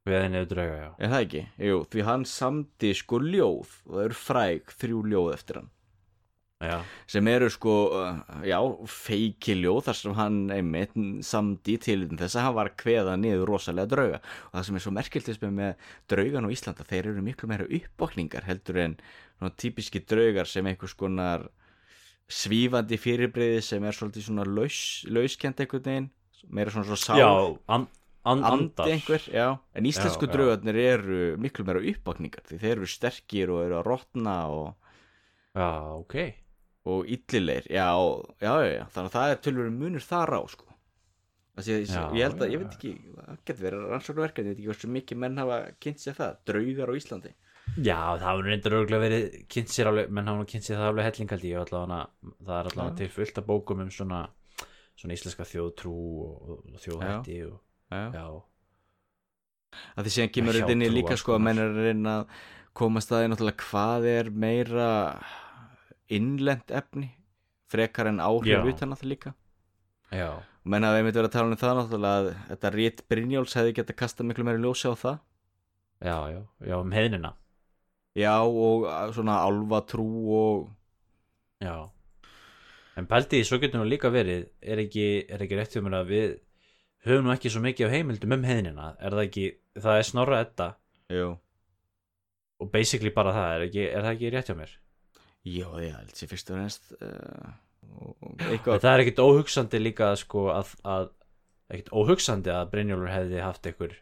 Erum niður drauga, já. Er það ekki? Jú, því hann samdi sko ljóð og það eru fræg þrjú ljóð eftir hann. Já, sem eru sko, uh, já, feiki ljóð þar sem hann einmitt samdi til þess að hann var að kveða niður rosalega drauga. Og það sem er svo merkiltist með draugan á Íslanda, þeir eru miklu meira uppvakningar heldur en típiski draugar sem einhvers konar svífandi fyrirbreyði sem er svolítið svona laus, lauskend einhvern veginn, meira svona svo sál já an, an, andi einhver, já, en íslensku Já, draugarnir eru miklu meira uppvakningar því þeir eru sterkir og eru að rotna og já, ok. og já þannig að það er tölvöru munur þar á sko. Ég, ég held að, ég veit ekki það getur verið rannsóknarverkefni, ég veit ekki hversu mikið menn hafa kynnt sér það, draugar á Íslandi Já, það hefur reyndar örgulega verið kynnt sér alveg, menn hafa nú kynnt sér það alveg hellingaldi og allavega, það er allavega Já. til fullt af bókum um svona, svona íslenska þjóðtrú og, og þjóðhætti og, já. já, að því síðan kemur þetta inn í líka sko að menn er að reyna að komast að því náttúrulega hvað er meira innlent efni frekar en áhrif Já. utan að það líka. Já, og menn hafa einmitt verið að tala um það náttúrulega að þetta rít Brynjóls hefði getað kastað miklu meira ljósi á það. Já, já, já, um heiðnina já og svona álfatrú og Já. En pældi því, svo getur nú líka verið er ekki, er ekki rétt mér að við höfum nú ekki svo mikið af heimildum um heiðnina er það ekki, það er snorra þetta jú, og basically bara það, er, ekki, er það ekki rétt hjá mér? Já, ég held sér fyrst og reynst uh, það er ekkit óhugsandi líka sko að, að ekkit óhugsandi að Brynjólfur hefði haft einhver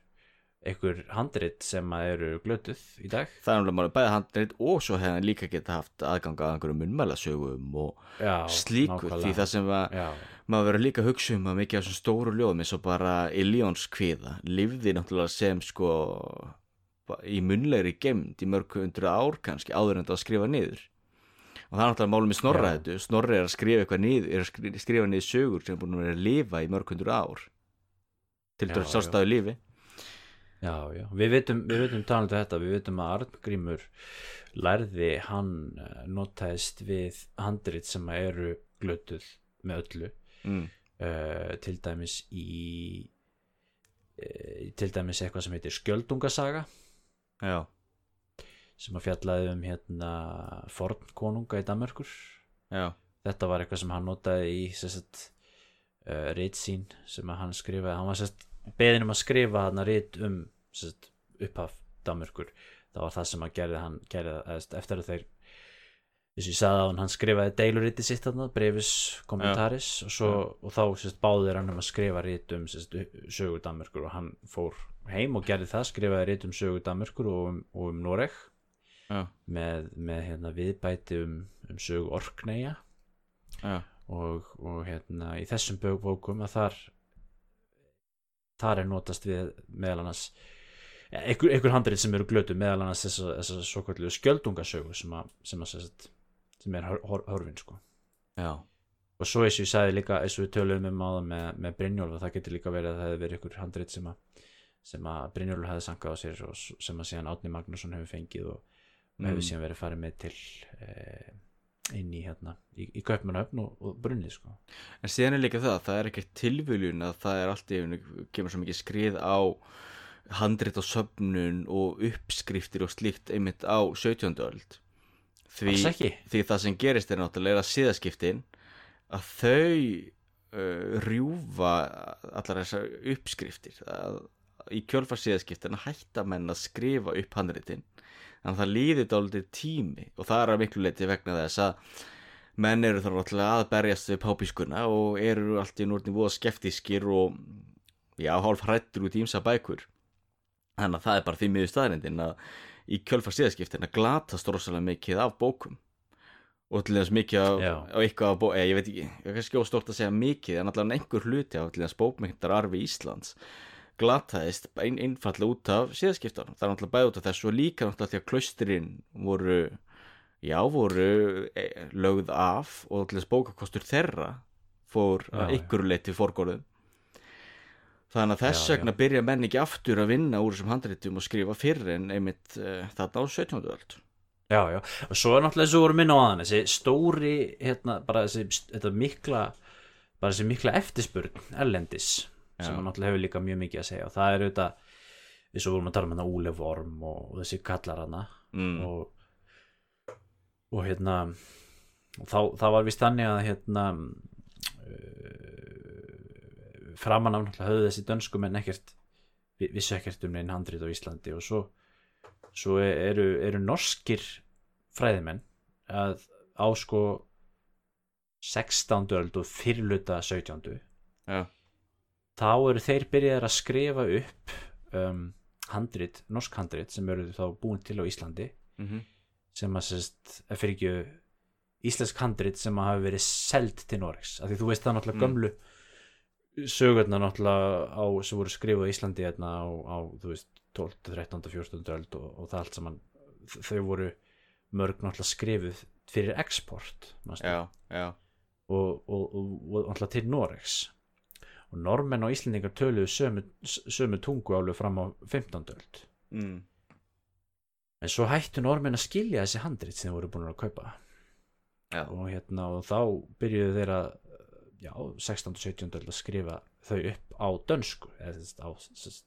einhver handrit sem að eru glötuð í dag. Það er náttúrulega máli bæði handrið og svo hefði hann líka geta haft aðgang að einhverjum munnmælasögum og Já, slíku nákvæmlega. því það sem að Já, maður verður líka að hugsa um að mikið af þessum stóru ljóðum eins og bara Iljóns kviða lifði náttúrulega sem sko í munnlegri gemd í mörg hundru ár kannski áður en það að skrifa niður. Og það er náttúrulega málum í snorra þetta snorri er að skrifa eitthvað niður er að skri- skrifa niður sögur sem er búin að vera að lifa í mörg hundru ár. Til Já, já, við vitum, við vitum talandi þetta, við vitum að Arngrímur lærði hann eh, notaðist við handrit sem eru glötuð með öllu. Mm. uh, til dæmis í uh, til dæmis eitthvað sem heitir Skjöldungasaga. Já, sem að fjallaði um hérna fornkonunga í Danmörkur. Já, þetta var eitthvað sem hann notaði í uh, rit sín sem hann skrifaði, hann var sérst beðin um að skrifa hann rit um sérst, upphaf Danmörkur það var það sem að gerði hann gerði, eftir að þeir þess að ég sagði að hann skrifaði deiluriti sitt þarna, brefis kommentaris og, svo, og þá sérst, báðir hann um að skrifa rit um sérst, sögu Danmörkur og hann fór heim og gerði það, skrifaði rit um sögu Danmörkur og um, og um Noreg. Já, með, með hérna, viðbæti um, um sögu Orkneyja. Já, og, og hérna í þessum bók- bókum að þar þar er notast við meðal annars einhver, einhver handrið sem eru glötu meðal annars þess að svo kvöldu skjöldungasögu sem, að, sem, að, sem, er hor, hor, horfin sko já, og svo eins og ég sagði líka eins og við töluðum um áðan með, með Brynjólf það getur líka verið að það hefði verið einhver handrið sem að sem að Brynjólf hefði sankað á sér og sem að síðan Átni Magnússon hefur fengið og Mm. hefur síðan verið farið með til eh, inn í hérna í, í Kaupmannahöfn og, og brunnið sko En síðan er líka það, það er ekkert tilviljun að það er allt í einu, kemur svo mikið skrið á handrit og söfnun og uppskriftir og slíkt einmitt á 17. öld. Því, ekki. því það sem gerist er náttúrulega síðaskiptin að þau uh, rjúfa allar þessar uppskriftir. Að, í kjölfar síðaskiptin hætta menn að skrifa upp handritin. Þannig að það líður dálítið tími og það er að miklu leiti vegna þess að menn eru þá náttúrulega að berjast við pápískuna og eru allt í núrni voða skeftískir og já, hálf hrættur út í ímsa bækur. Þannig að það er bara því miður staðrindin að í kjölfar síðaskiptin að glatast rosalega mikið af bókum. Og til þess mikið á eitthvað af bó, ég veit ekki, ég er kannski óstórt að segja mikið en allavega einhver hluti af til þess bókmyndar arfi Íslands glataðist ein, einfallega út af síðaskiptan það er náttúrulega bæði út af þessu og líka náttúrulega því að klaustrin voru já, voru e, lögð af og þess bókakostur þeirra fór Já, að ykkur leiti fórgóðum þannig að þess vegna byrja menn ekki aftur að vinna úr þessum handritum og skrifa fyrr en einmitt uh, þarna á 17. öld. Já, já, og svo er náttúrulega eins og voru minna á aðan þessi stóri, hérna, bara þessi þetta mikla, bara þessi mikla eftirspurn erlendis Já. sem hann náttúrulega hefur líka mjög mikið að segja og það er auðvitað, eins og vorum að tala um hérna Úle Vorm og, og þessi kallar hana mm. og, og hérna þá, það var vist þannig að hérna uh, framan af náttúrulega höfðu þessi dönsku menn ekkert vi- vissu ekkert um neinn handrit á Íslandi og svo, svo eru, eru norskir fræðimenn að á sko 16. öld og fyrirluta 17. já, þá eru þeir byrjaðir að skrifa upp um, handrit, norsk handrit sem eru þá búin til á Íslandi. Mm sem að sérst, fyrir ekki íslensk handrit sem að hafa verið seld til Noregs, af því þú veist það náttúrulega Mm. gömlu sögurnar náttúrulega á, sem voru skrifuð á Íslandi hérna á, á þú veist, 12, 13, 14 öld og, og það allt saman þau voru mörg náttúrulega skrifuð fyrir export já, já. Og, og, og, og náttúrulega til Noregs og normenn og Íslendingar töluðu sömu, sömu tungu alveg fram á 15. öld mm. en svo hættu normenn að skilja þessi handrit sem þeir voru búin að kaupa já, og hérna og þá byrjuðu þeir að já, 16. og 17. öld að skrifa þau upp á dönsku eða þess, á þess,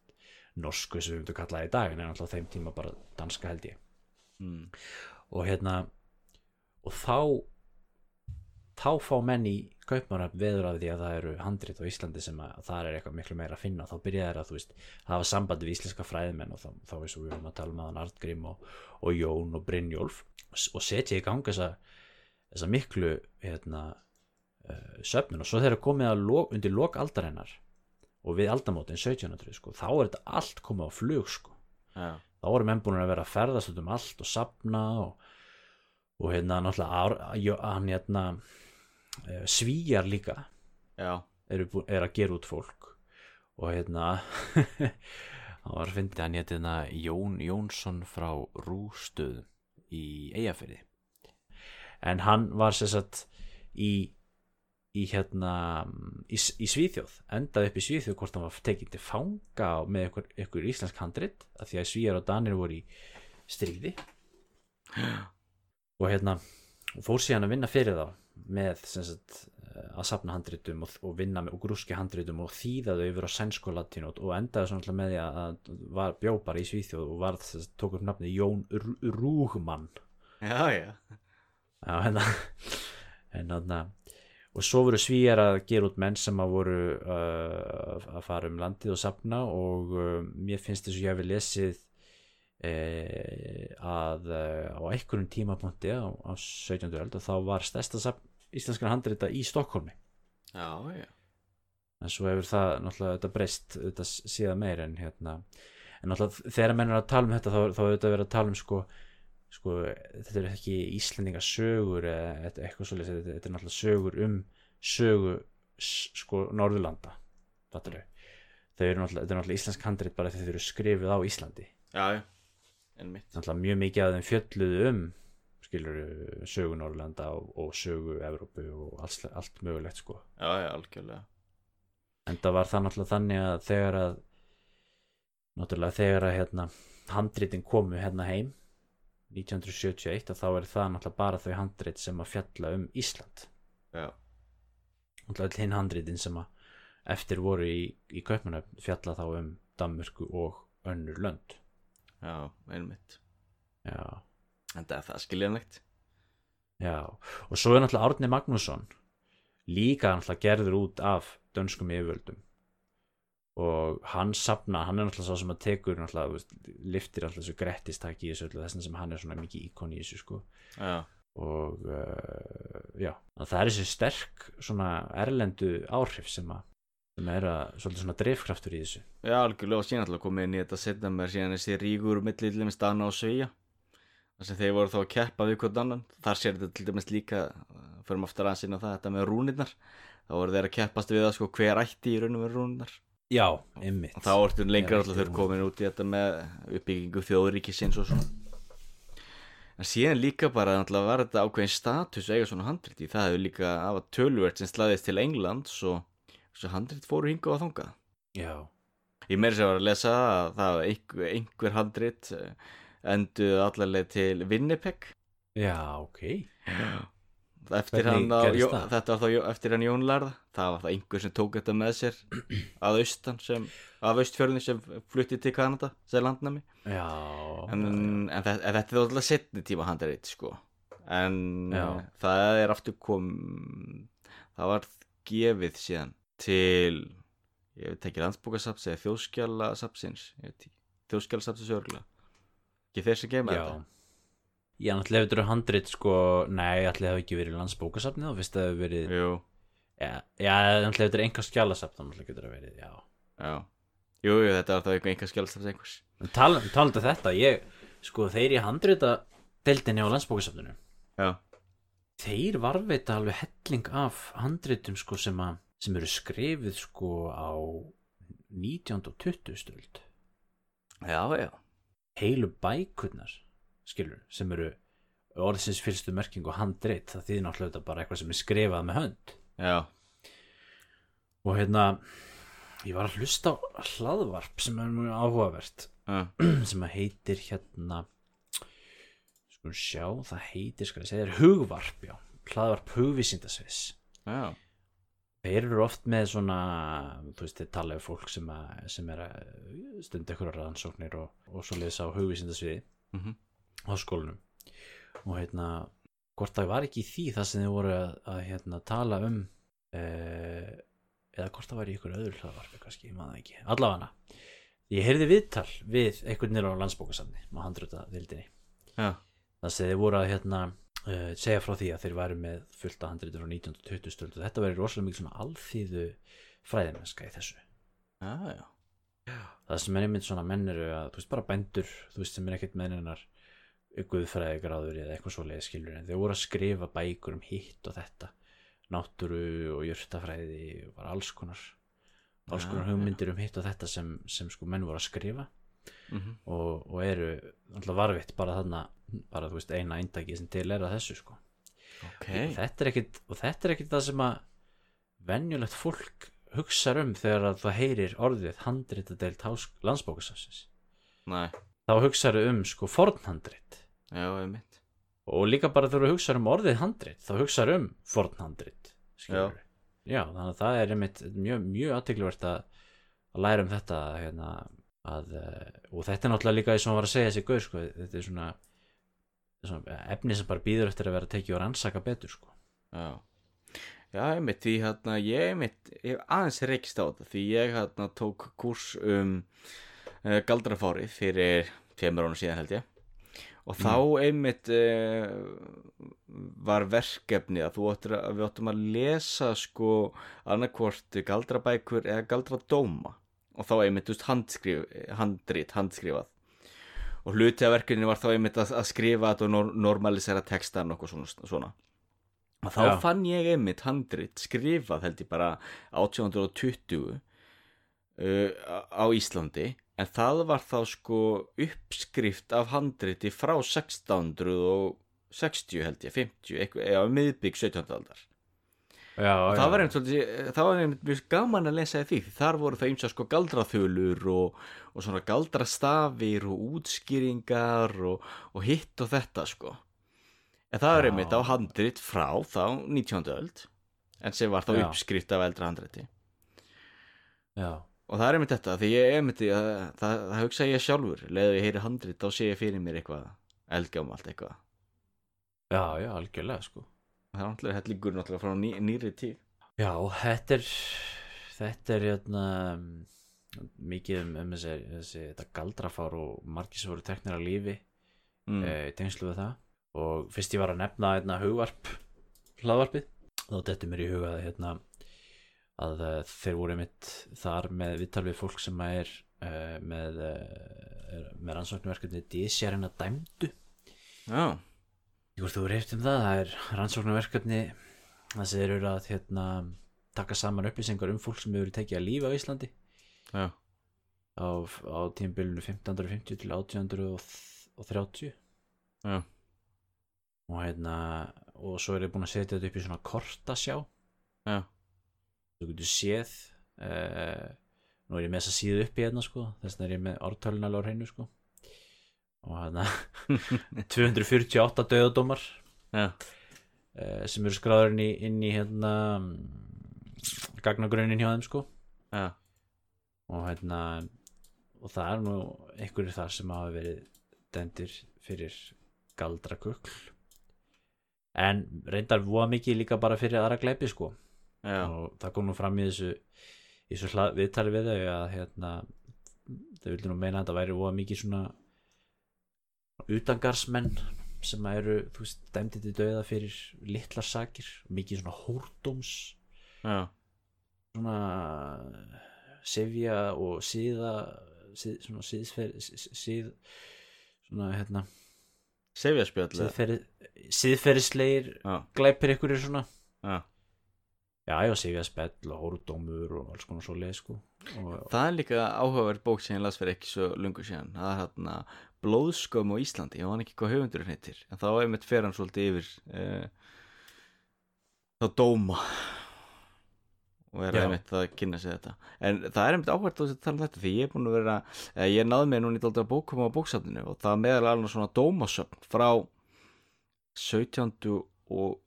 norsku sem við myndum kalla það í dag en er á þeim tíma bara danska held ég mm. og hérna og þá þá fá menn í kaupmannöfn veður af því að það eru handrit á Íslandi sem að þar er eitthvað miklu meira að finna þá byrja þeir að þú veist hafa sambandi við íslenska fræðimenn og þá, þá eins og við erum að tala um aðan Artgrim og, og Jón og Brynjólf og setja í gang þessa, þessa miklu hérna, uh, söfnun. Og svo þegar komið að lok, undir lok aldarinnar og við aldamótin 1700 sko, þá er þetta allt komið á flug sko. Já, þá voru menn búin að vera að ferðast um allt og sapna og, og hérna náttúrulega hann hérna svíjar líka. Eru, er að gera út fólk. Og hérna hann var að fyndi hann hérna Jón Jónsson frá Rústöðum í Eyjafirði. En hann var sér satt í í hérna í, í Svíþjóð, endaði upp í Svíþjóð hvort hann var tekinn til fanga með ykkur, ykkur íslensk handrit af því að Svíjar og Danir voru í stríði. Og hérna fór síðan að vinna fyrir þá með sagt, eh, að safna handritum og, og vinna með grúski handritum og þýða þau yfir á sænsku og latínu og- endaði með því að, var bjó bara í Svíþjóð og var, sagt, tók upp nafnið Jón Rú- Rúgmann já, já Já, hérna, hérna og svo voru svíjar að gera út menn sem að voru uh, að fara um landið og safna og uh, mér finnst þess að ég hefði lesið eh, að uh, á einhverjum tímapunkti á, á 17. öld og þá var stærsta safn íslenskar handrita í Stokkólmi já, já, en svo hefur það náttúrulega þetta breyst þetta síðan meir en hérna en náttúrulega þegar menn er að tala um þetta þá, þá er þetta verið að tala um sko sko, þetta er ekki Íslendinga sögur eða eitthvað svolítið, þetta, þetta er náttúrulega sögur um sögu sko Norðurlanda þetta er náttúrulega íslensk handrit bara þegar þau eru skrifuð á Íslandi. Já, já. Einmitt, náttúrulega mjög mikið að þeim fjölluðu um skilur sögu Norðurlanda og, og sögu Evrópu og allt, allt mögulegt sko. Já, já, algjörlega. En það var það náttúrulega þannig að þegar að náttúrulega þegar að hérna, handritin komu hérna heim 1971 að þá er það náttúrulega bara þau handrit sem að fjalla um Ísland. Já, náttúrulega hinn handritin sem að eftir voru í, í Kaupmannöfn fjalla þá um Danmörku og önnur lönd. Já, einmitt. Já, en það er það skiljanlegt. Já og svo er náttúrulega Árni Magnússon líka náttúrulega gerður út af dönskum yfirvöldum. Og hann sapna, hann er náttúrulega svo sem að tekur náttúrulega, liftir alltaf þessu grettistaki í þessu öllu þess sem hann er svona mikið íkon í þessu sko. Já, og uh, já, að það er þessi sterk svona erlendu áhrif sem að sem er að, svolítið svona drifkraftur í þessu. Já, algjörlega og síðan alltaf komið inn í þetta setna mér síðan þessi rígur milli til dæmis Dana og Sveia þar sem þeir voru þá að keppa við hvort annan. Þar sér þetta til dæmis líka uh, förum aftur aðeins inn á það, þetta með rúnirnar. Þá voru þeir að keppast við það sko hver ætti í raun og veru rúnirnar. Já, ymmit þá ertu lengra alltaf ekki þeir komin út í þetta með uppbyggingu þjóðríkisins og svona. En síðan líka bara náttúrulega var þetta ákveðin status að eiga svona handrit í. Það hefur líka afa tölvert sem slaðist til Englands og þessu handrit fóru hinga og þangað. Já, Ég meiri sem var að lesa að það einhver, einhver handrit eh, enduð allarleið til Winnipeg. Já, ok. Eftir hann á, Jó, það? þetta var þá eftir hann Jón Lærða. Það var það einhver sem tók þetta með sér að austan sem af austfjörðin sem flutti til Kanada sem landnami já, en, en, þetta, er alltaf setni tíma handrit sko. En Já. það er aftur kom það var gefið síðan til ég veit ekki landsbókasaps eða þjóðskjálasapsins þjóðskjálasapsins örgulega ekki sem gefa já Já, náttúrulega ef þetta handrit sko, nei, allir hafa ekki verið landsbókasafnið og fyrst að það hefur verið, já, já náttúrulega ef þetta er enga skjálasafn, þá náttúrulega getur það verið, já. já jú, jú, þetta var þá eitthvað einhver skjálasaps einhvers En tal, talandi um þetta, ég, sko, þeir í handrita deildinni á landsbókasafninu, já, þeir varveita alveg helling af handritum sko sem að, sem eru skrifið sko á 19. og 20. stöld. já, já Heilu bækurnar, skilur, sem eru orðsins fyrstu merkingu handrit, það þýðir náttúrulega bara eitthvað sem er skrifað með hönd. já, og hérna ég var að hlusta á hlaðvarp sem er mjög áhugavert já, sem að heitir hérna sko sjá, það heitir skal ég segja, hugvarp já, hlaðvarp hugvísindasviðs. Já, þeir eru oft með svona þú veist, þeir tala um fólk sem, að, sem er að stunda ykkur rannsóknir og, og svo leiðis á hugvísindasviði mhm, á skólanum. Og hérna, hvort það var ekki því það sem þið voru að, að hérna, tala um uh, eða hvort það var í ykkur öðru hlaðvarpi kannski, ég maður ekki, allavega ég heyrði viðtal við einhvern nýra á landsbókasamni á handröta vildinni já, það sem þið voru að hérna, uh, segja frá því að þeir væru með fullt af handritur á 1920 stöld og þetta verið rosalega mikið svona alþýðu fræðimenska í þessu. Já, já. Það sem er einmitt svona menn eru að þú veist bara bændur, þú veist sem er ekkert með hennar guðfræðigráður eða eitthvað svoleiði skilur en þeir voru að skrifa bækur um hitt og þetta. Náttúru og jörtafræði og alls konar alls konar hugmyndir um hitt og þetta sem, sem sko menn voru að skrifa mhm, og, og eru alltaf varfitt bara þarna bara þú veist eina eindaki sem til er að þessu sko. Ok. Og þetta er ekkit og þetta er ekkit það sem að venjulegt fólk hugsar um þegar að það heyrir orðið handritadeild landsbókasafsins þá hugsaðu um sko einmitt. Og líka bara þegar þú hugsaðu um orðið handrit þá hugsaðu um fornhandrit Já. já, þannig að það er einmitt mjög, mjög aðtegluvert að, að læra um þetta hérna, að, eh, og þetta er náttúrulega líka eins og hann var að segja þessi gaur sko, þetta er svona, svona efni sem bara býður eftir að vera tekið og rannsaka betur sko. Já, já einmitt því hérna ég einmitt, ég aðeins reykst á þetta því ég hérna tók kurs um uh, galdrafári fyrir tveimur ánum síðan held ég. Og þá einmitt uh, var verkefni að að við áttum að lesa sko annarkvort galdrabækur eða galdradóma og þá einmitt veist handskrif, handrit, handskrifað og hluti af verkefni var þá einmitt að, að skrifa þetta og nor normalisera textan og svona, svona. Og þá Já. fann ég einmitt handrit skrifað held ég bara 1820 uh, á Íslandi en það var þá sko uppskrift af handriti frá 1660 held ég, 50, eitthvað, eða miðbygg 17. aldar. Já, Og það var svolítið, það var einmitt mjög gaman að lesa því, þar voru það eins og sko galdraþölur og, og svona galdrastafir og útskýringar og, og hitt og þetta sko. En það er Já. einmitt á handrit frá þá 19. öld, en sem var þá Já. uppskrift af eldra handriti. já, Og það er einmitt þetta, því ég einmitt, það, það, það hugsa ég sjálfur, leðu ég heyri handrit, þá sé ég fyrir mér eitthvað eldgamalt eitthvað. já, já, algjörlega sko Það er náttúrulega hellingur náttúrulega frá ný, nýri tíð. Já, þetta er þetta er hérna mikið um, um þessi, þessi galdrafár og margir sem voru teknir að lífi Mm. mm. e, tengslu við það og fyrst ég var að nefna hérna hugvarp hlaðvarpið þá dettur mér í huga að hérna að uh, þeir voru mitt þar með viðtal við fólk sem er uh, með uh, með rannsóknverkefni dísjarina dæmdu Já, Ég hvort þú reyft um það, það er rannsóknarverkefni það sem þeir eru að hérna, taka saman upplýsingar um fólk sem hefur tekið að lífa á Íslandi. Já, á, á tímabilinu 1550 til 1830 já. og hérna og svo er ég búin að setja þetta upp í svona kortasjá já, þú getur séð uh, nú er ég með þess að síðu upp í hérna sko. Þess vegna er ég með á hreinu sko og hérna 248 döðadómar já, uh, sem eru skráður inn í, inn í hérna gagnagrunnin hjá þeim sko. Já, og hérna og það er nú einhverjir þar sem hafa verið dæmdir fyrir galdrakukl. En reyndar voða mikið líka bara fyrir aðra gleipi sko. Já, og það kom nú fram í þessu þessu viðtali við þau að hérna þau vildu nú meina að þetta væri voða mikið svona utangarsmenn sem eru, þú veist, dæmdið til dauða fyrir litlar sakir mikið svona hórdóms. Já, svona sefja og síða síð, svona síðsfer síð svona hérna síðferislegir já, glæpir ykkur er svona. Já já, já, sefja spell og hórdómur og alls konar svo leið sko. Og, Það er líka áhugaverð bók sem ég las fyrir ekki svo lungu síðan. Það er hérna Blóðskömm á Íslandi. Ég man ekki hvað höfundurinn heitir. En þá er mitt fer hann svolítið yfir uh, þá dóma. Og er einmitt að kynna sig þetta. En það er einmitt áhverð að tala um þetta því ég er búin að vera eh, ég náði mig í dálítið að bókum á bóksafninu og það meðal alveg svona dómasöfn frá 17. og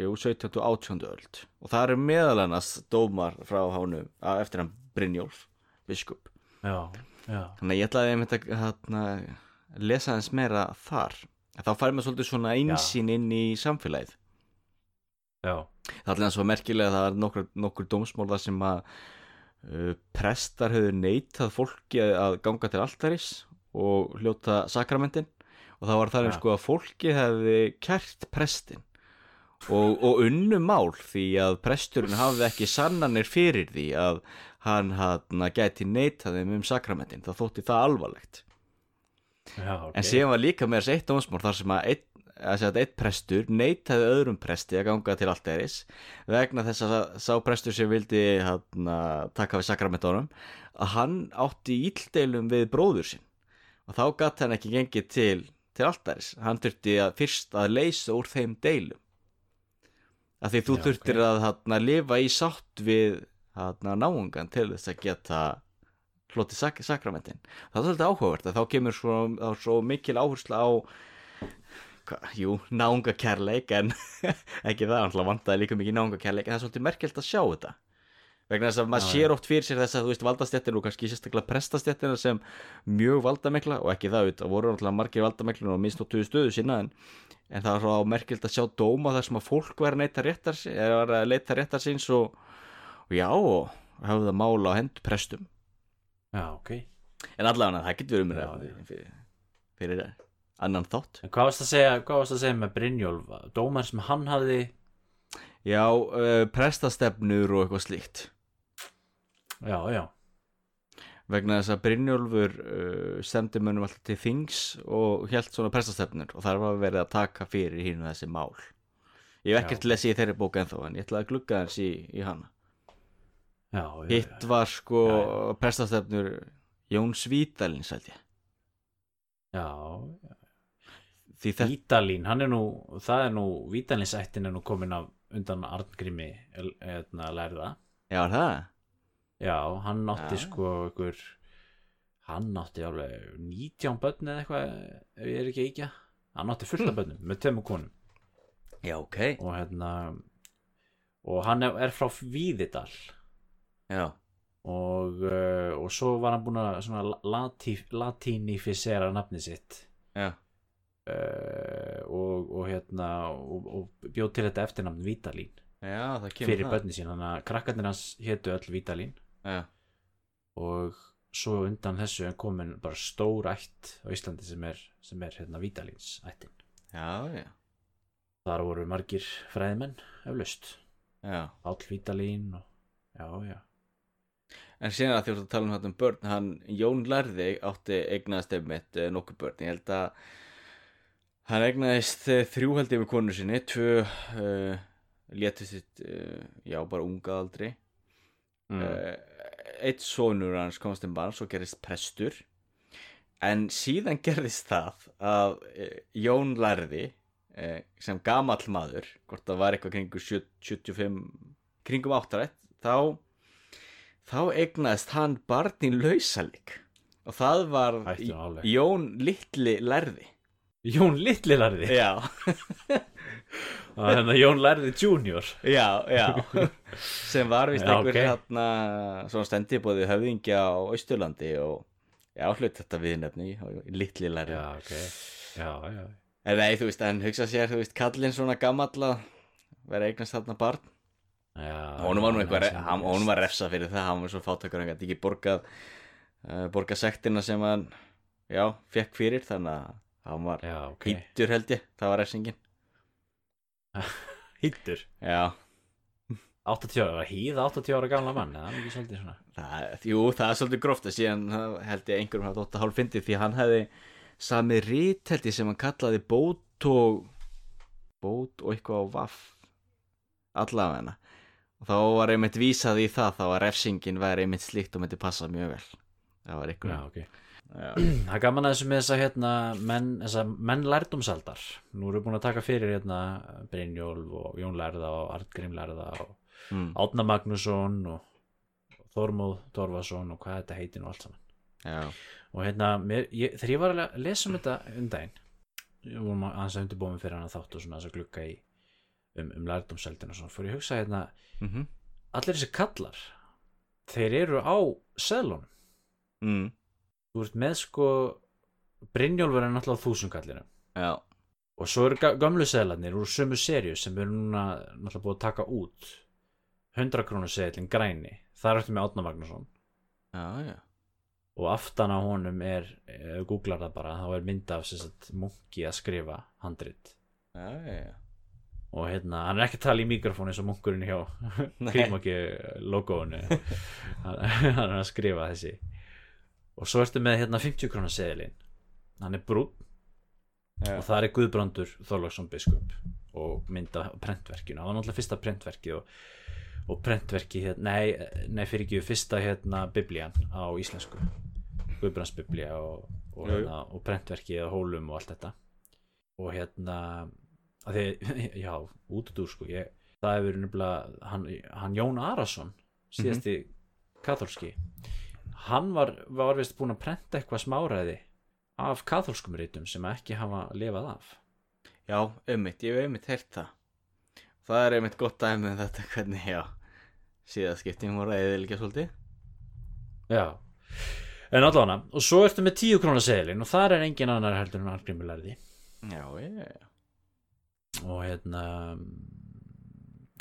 jú, 17. og 18. öld. Og það eru meðal annars dómar frá hánum eftir hann Brynjólf biskup. Já, já, þannig að ég ætlaði að hérna, lesa aðeins meira þar. Þá fær maður svolítið svona einsýn inn í samfélagið. Já. Það er alveg svo merkilega að það er nokkur, nokkur dómsmál þar sem að uh, prestar höfðu neitað fólki að- ganga til altaris og hljóta sakramentin og það var þar eins Ja. sko að fólki hefði kært prestin og, og unnu mál því að presturinn hafði ekki sannanir fyrir því að hann hann gæti neitað þeim um sakramentin það þótti það alvarlegt. Já, ok. En síðan var líka með þessi eitt dómsmál þar sem að einn að einn prestur neitaði öðrum presti að ganga til alltæris vegna þess að sá prestur sem vildi hann, taka við sakramentónum að hann átti íldeilum við bróður sinn. Og þá gatt hann ekki gengið til, til alltæris hann þurfti að fyrst að leysa úr þeim deilum að því þú Já, þurftir ok. að hann, lifa í sátt við hann, náungan til þess að geta hlotið sak sakramentin það er svolítið áhugavert að þá kemur svo, þá svo mikil áhersla á hva, jú, náunga kærleik en ekki það, hann vantaði líka mikið náunga kærleik en það er svolítið merkelt að sjá þetta vegna þess að maður sér oft fyrir sér þess að þú veist valdastjættin og kannski sérstaklega prestastjættina sem mjög valdamikla og ekki það það voru náttúrulega margir valdamikla og misnóttuðu stöðu sína en, en það er svo merkilt að sjá dóma þar sem að fólk var að leita réttar síns og, og já, og hafði það mála á hendur prestum. Já, ok. En allavega það getur verið Já, mér fyrir, fyrir annan þátt. En hvað varst að segja, varst að segja með Brynjólf? Dómar sem hann hafði? Já, uh, prestastefnur og eitthvað slíkt já, já, vegna þess að Brynjólfur uh, stemdi mönnum alltaf til þings og held svona prestastefnur og þar var verið að taka fyrir hínu þessi mál. Ég hef ekkert lesið í þeirri bók ennþá en ég ætlaði að glugga hans í, í hana. Já, já, Hitt var sko Já, prestastefnur Jón Svítalins held ég. Já, Vítalín, hann er nú það er nú, Vítalínsættin er nú komin af undan Arngrimi eðna, lærða. Já er það já, hann átti Já. sko ykkur hann átti alveg 19 börn eða eitthvað ef ég er ekki ekki hann átti fullt af börnum með tveimur konum. Já, ok. Og hérna og hann er, frá Víðidal. Já, og, uh, og svo var hann búinn að latínifisera nafni sitt. Já, uh, og, og hérna og, og bjóð til þetta eftirnafn Vítalín já, fyrir börni sín þannig að krakkarnir hans hétu öll Vítalín Já, og svo undan þessu er komin bara stór ætt á Íslandi sem er, sem er hérna Vítalíns ættin já, já, þar voru margir fræðimenn eflaust, já. Páll Vítalín og já, já, En síðan að því að tala um þetta um börn hann, Jón Lærði átti eignaðist einmitt eh, nokkuð börn. Ég held að hann eignaðist eh, þrjú held yfir konu sinni tvö uh, létu sitt uh, já, bara unga aldri mm. uh, eitt sonur hans komast um barn svo gerist prestur. En síðan gerðist það að uh, Jón Lærði eh, sem gamall maður hvort það var eitthvað kringu 75 kringum áttarætt þá þá egnaðist hann barn í lausalik. Og það var. Jón Littli lærði. Jón Littli lærði? Já, Þannig að Jón lærði junior. Já, já. Sem var vist einhver ok. hérna svona stendibóði höfðingja á Austurlandi og já, hlut þetta viðnefni Littli lærði. Já, ok. Já, já. En nei, þú veist, en hugsa sér, þú veist, kallinn svona gamall að vera eignast þarna barn. Já, Hún var nú eitthvað, hún var refsa fyrir það, hann var svo fátakar, hann gæti ekki borgað, uh, borgað sektina sem hann, já, fekk fyrir, þannig að hann var hýttur held ég, það var refsingin. Hittur Já, 80 ára, hýð 80 ára gamla mann Það er ekki svolítið svona það, jú, það er svolítið gróft að síðan held ég einhverjum dótt að hálf fyndið því hann hefði samið rít held ég sem hann kallaði bót og, bót og eitthvað á vaff, allavega og þá var einmitt vísað í það, þá að refsingin væri einmitt slíkt og myndi passa mjög vel. Það var Já, einhverjum. Það er gaman að þessu með þessa hérna menn, menn lærdumsaldar Nú erum við búin að taka fyrir hérna Brynjólf og Jón Lærða og Artgrim Lærða og Mm, Átna Magnússon og Þormóð Torfason og hvað þetta heitir nú allt saman. Já. og hérna, mér, ég, þegar ég var að lesa um þetta um daginn ég vorum að hans að undirbúum fyrir hann að þátt og svona þess að glugga í um, um lærdumsaldin og fór ég að hugsa hérna Mm allir þessi kallar þeir eru á seðlunum. Mm, þú ert með sko Brynjólfur er náttúrulega þúsundkallinu já. og svo eru ga- gömlu seðlarnir úr sömu serju sem við erum núna náttúrulega búið að taka út 100 krónu seðlin græni. Þar ertu með Átna Magnússon. Já, já. og aftan á honum er ef þú googlar það bara, þá er mynd af sagt, munki að skrifa handrit. Og hérna, hann er ekki að tala í mikrofón eins og munkurinn hjá krímaki logoinu hann er að skrifa þessi og svo ertu með hérna 50 krónar seðilinn. Hann er brún Já. og það er Guðbrandur Þorlagsson biskup og mynda prentverkinu það var náttúrulega fyrsta prentverki og, og prentverki hérna, nei, nei fyrir ekki fyrsta hérna biblían á íslensku. Guðbrands biblía og, og, hérna, og prentverki á hólum og allt þetta. Og hérna að því, já, út og dúr sko ég, það hefur nefnilega hann, hann Jón Arason síðasti katholski hann var, var vist búinn að prenta eitthvað smáræði af katholskum rítum sem ekki hafa lifað af Já, einmitt, ég hef einmitt heyrt það. Það er einmitt gott dæmi um þetta hvernig, já, síðaskipting voru eða líka svolítið. já en allavega, og svo ertu með 10 krónar seðlin og þar er engin annar heldur en Arngrimur lærði Já, já. og hérna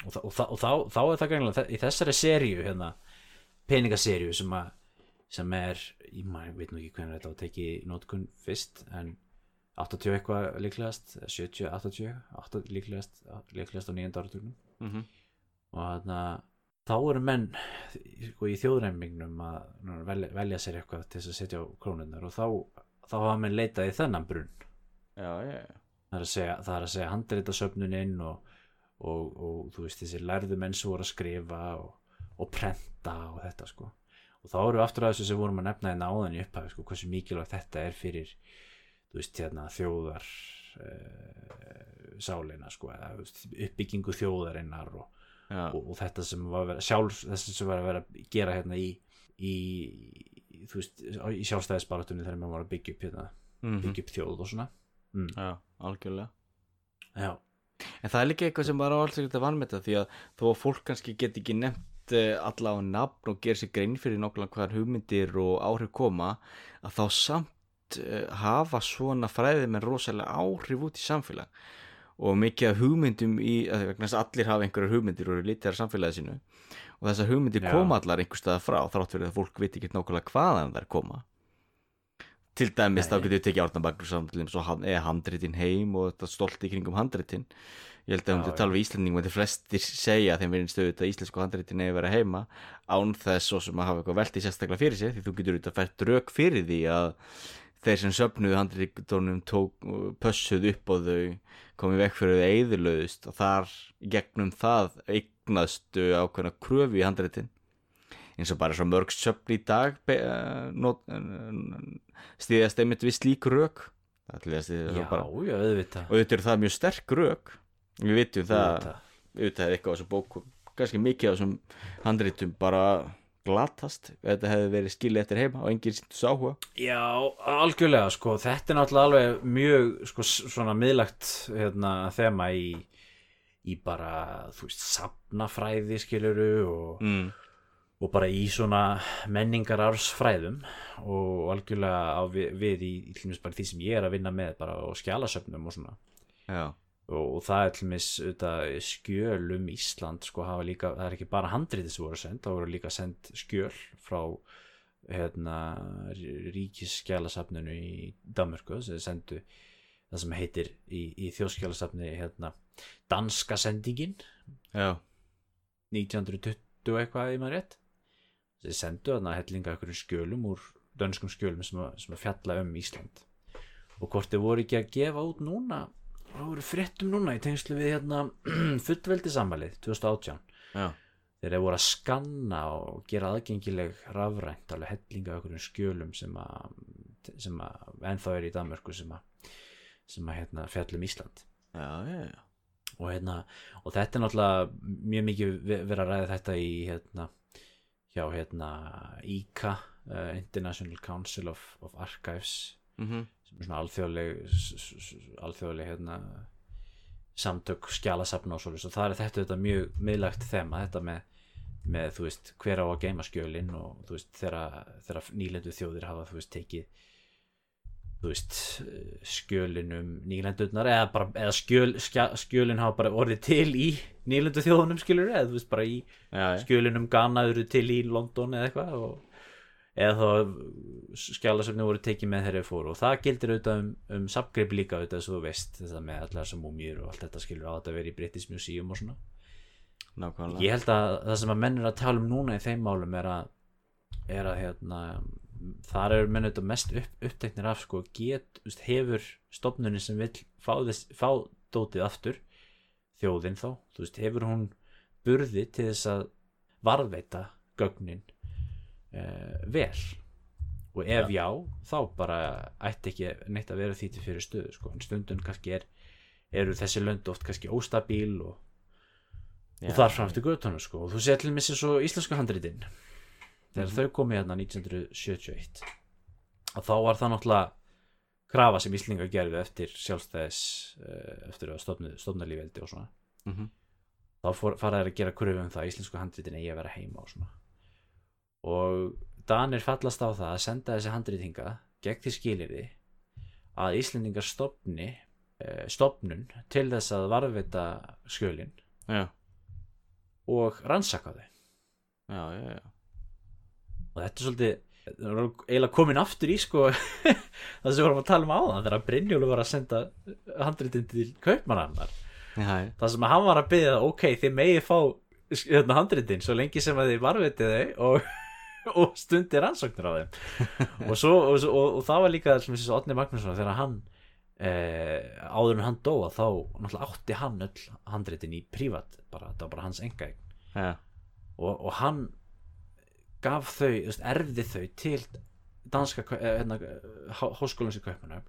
og, þa og, þa og þá, þá er það greinlega í þessari seríu hérna, peningaseríu sem að sem er, ég maður veit nú ekki hvernig þetta var tekið í nótkun fyrst en 80 eitthvað líklegast 70, 80, 80 líklegast líklegast á nýjönda áratugnum. Mm og þarna þá eru menn sko, í þjóðræmingnum að velja, velja sér eitthvað til að setja á krónunar og þá, þá hafa menn leitað í þennan brunn. Já, já, já. það er að segja, að segja handritasöfnunin og, og, og þú veist þessi lærðu menn sem voru að skrifa og, og prenta og þetta sko og þá við aftur að þessu sem vorum að nefna hérna áðan í upphæfi sko hversu mikilvægt þetta er fyrir veist hérna þjóðar uh, sálina sko eða uppbyggingu þjóðarinnar og, og, og þetta sem var að vera sjálf, sem var að vera að gera hérna í, í, veist, í sjálfstæðisbaratunni þegar maður var að byggja upp hérna, mm byggja upp þjóð og svona mm. já algjörlega. já, En það er líka eitthvað sem bara alls ekkert að vanmeta því að þó að fólk kannski get ekki nefnt alla á nafn og gera sér grein fyrir nákvæmlega hvaðar hugmyndir og áhrif koma að þá samt uh, hafa svona fræði með rosalega áhrif út í samfélag og mikið af hugmyndum í, að allir hafa einhverjar hugmyndir og eru litið af samfélagið sínu og þessar hugmyndir Já. koma allar einhver staðar frá þrátt fyrir að fólk veit ekki nákvæmlega hvaðan þær koma til dæmis Nei. þá getur við tekið Árna Magnússon svo hann, eða handritin heim og þetta stolti kringum handritin ég held að um þetta já. tala við Íslandingum þetta flestir segja þeim verðin stöðu þetta íslensku handritin eða vera heima án þess svo sem að hafa eitthvað velti sérstaklega fyrir sig því þú getur auðvitað fært rauk fyrir því að þeir sem söfnuðu handritunum tók, pössuð upp og þau komið vekk fyrir þau eðurlöðust og þar gegnum það eignastu ákveðna kröfu í handritin. Eins og bara svo mörg söfn í dag stíðast einmitt við slík það já, já, auðvitað. Og þetta eru það mjög sterk rök við vitum það auðvitað. er eitthvað á þessum bókum kannski mikið á þessum handritum bara glatast. Þetta hefði verið skilið eftir heima og enginn síntu sáhuga Já, algjörlega sko, þetta er náttúrulega alveg mjög sko, svona miðlagt hérna, þema í, í bara, þú veist, safnafræði skiluru og, mm. og bara í svona menningararfsfræðum. Og algjörlega á við, við í, í því sem ég er að vinna með bara og skjalasöfnum og svona. Já, og, og það er til auðvitað, skjöl um Ísland sko líka, það er ekki bara handrítið sem voru sendt, það voru líka sendt skjöl frá hérna ríkisskjálasafninu í Danmörku sem sendu það sem heitir í, í þjóðskjálasafni hérna danska sendingin. Já, 1920 eitthvað í maður rétt. Þeir sendu þarna hellinga einhverjum skjölum úr dönskum skjölum sem að, sem að fjalla um Ísland. Og hvort þeir voru ekki að gefa út núna það voru fréttum núna í tengslu við hérna fullveldisammalið 2018 já, þeir eru voru að skanna og gera aðgengileg rafrænt alveg hellinga einhverjum skjölum sem að, sem að ennþá er í Danmörku sem að, sem að hérna, fjallum Ísland. Já, já, já. og, hérna, og þetta er náttúrulega mjög mikið ve- verið að ræða þetta í hérna, hjá hérna ICA uh, International Council of, of Archives. Mm er svona alþjóðleg alþjóðleg hérna samtök skjalasafna og svo og það er þetta, þetta mjög miðlagt þema þetta með, með þú veist hver á að geima skjölin og þú veist þegar, nýlendu þjóðir hafa þú veist tekið þú veist skjölin um nýlendurnar eða, bara, eða skjöl, skja, skjölin hafa bara orðið til í nýlendu þjóðunum skilur eða þú veist bara í já. skjölin um Ghana eru til í London eða eitthvað og, eða þá skjálasöfni voru tekið með þeirra fóru og það gildir auðvitað um, um sapgrip líka auðvitað svo þú veist þetta með allar þessar múmjur og allt þetta skilur á þetta verið í British Museum og svona. Nákvæmlega. Ég held að það sem að menn er að tala um núna í þeim málum er að er að hérna þar eru menn auðvitað mest upp, uppteknir af sko get, hefur stofnunin sem vill fá, þess, fá dótið aftur þjóðin þá, veist, hefur hún burði til þess að varðveita gögnin uh, vel. Og ef já, þá bara ætti ekki neitt að vera því til fyrir stöðu sko. en stundum kannski er eru þessi lönd oft kannski óstabíl og, og þar fram til göttunum sko. og þú sé til missi svo íslensku handritin. Þegar þau komu hérna 1971 og þá var það náttúrulega krafa sem Íslingar gerðu eftir sjálfstæðis eh, eftir að stofna, lífveldi og svona. Mhm. þá fór, fara þær að gera kröfu um það að íslensku handritin eigi að vera heima og svona og Danir fallast á það að senda þessi handritinga gegn því skilirði að Íslendingar stopni eh, stopnun til þess að varðveita skjölin já, og rannsaka þau. Já, já, og þetta er svolítið eiginlega komin aftur í sko það sem við vorum að tala um áðan þegar Brynjólu var að senda handritin til já. það sem að hann var að byggja ok, þið megið fá hérna, handritin svo lengi sem að þið varvitið þau og, og stundir rannsóknir á þeim. Og, svo, og, og, og það var líka sem þessi Otni Magnússon þegar hann eh, áður en hann dóa þá náttúrulega átti hann öll handritin í prívat bara, það var bara hans enga já. og, og hann gaf þau, veist, erfði þau til danska eh, hérna, háskólan sem kaupanum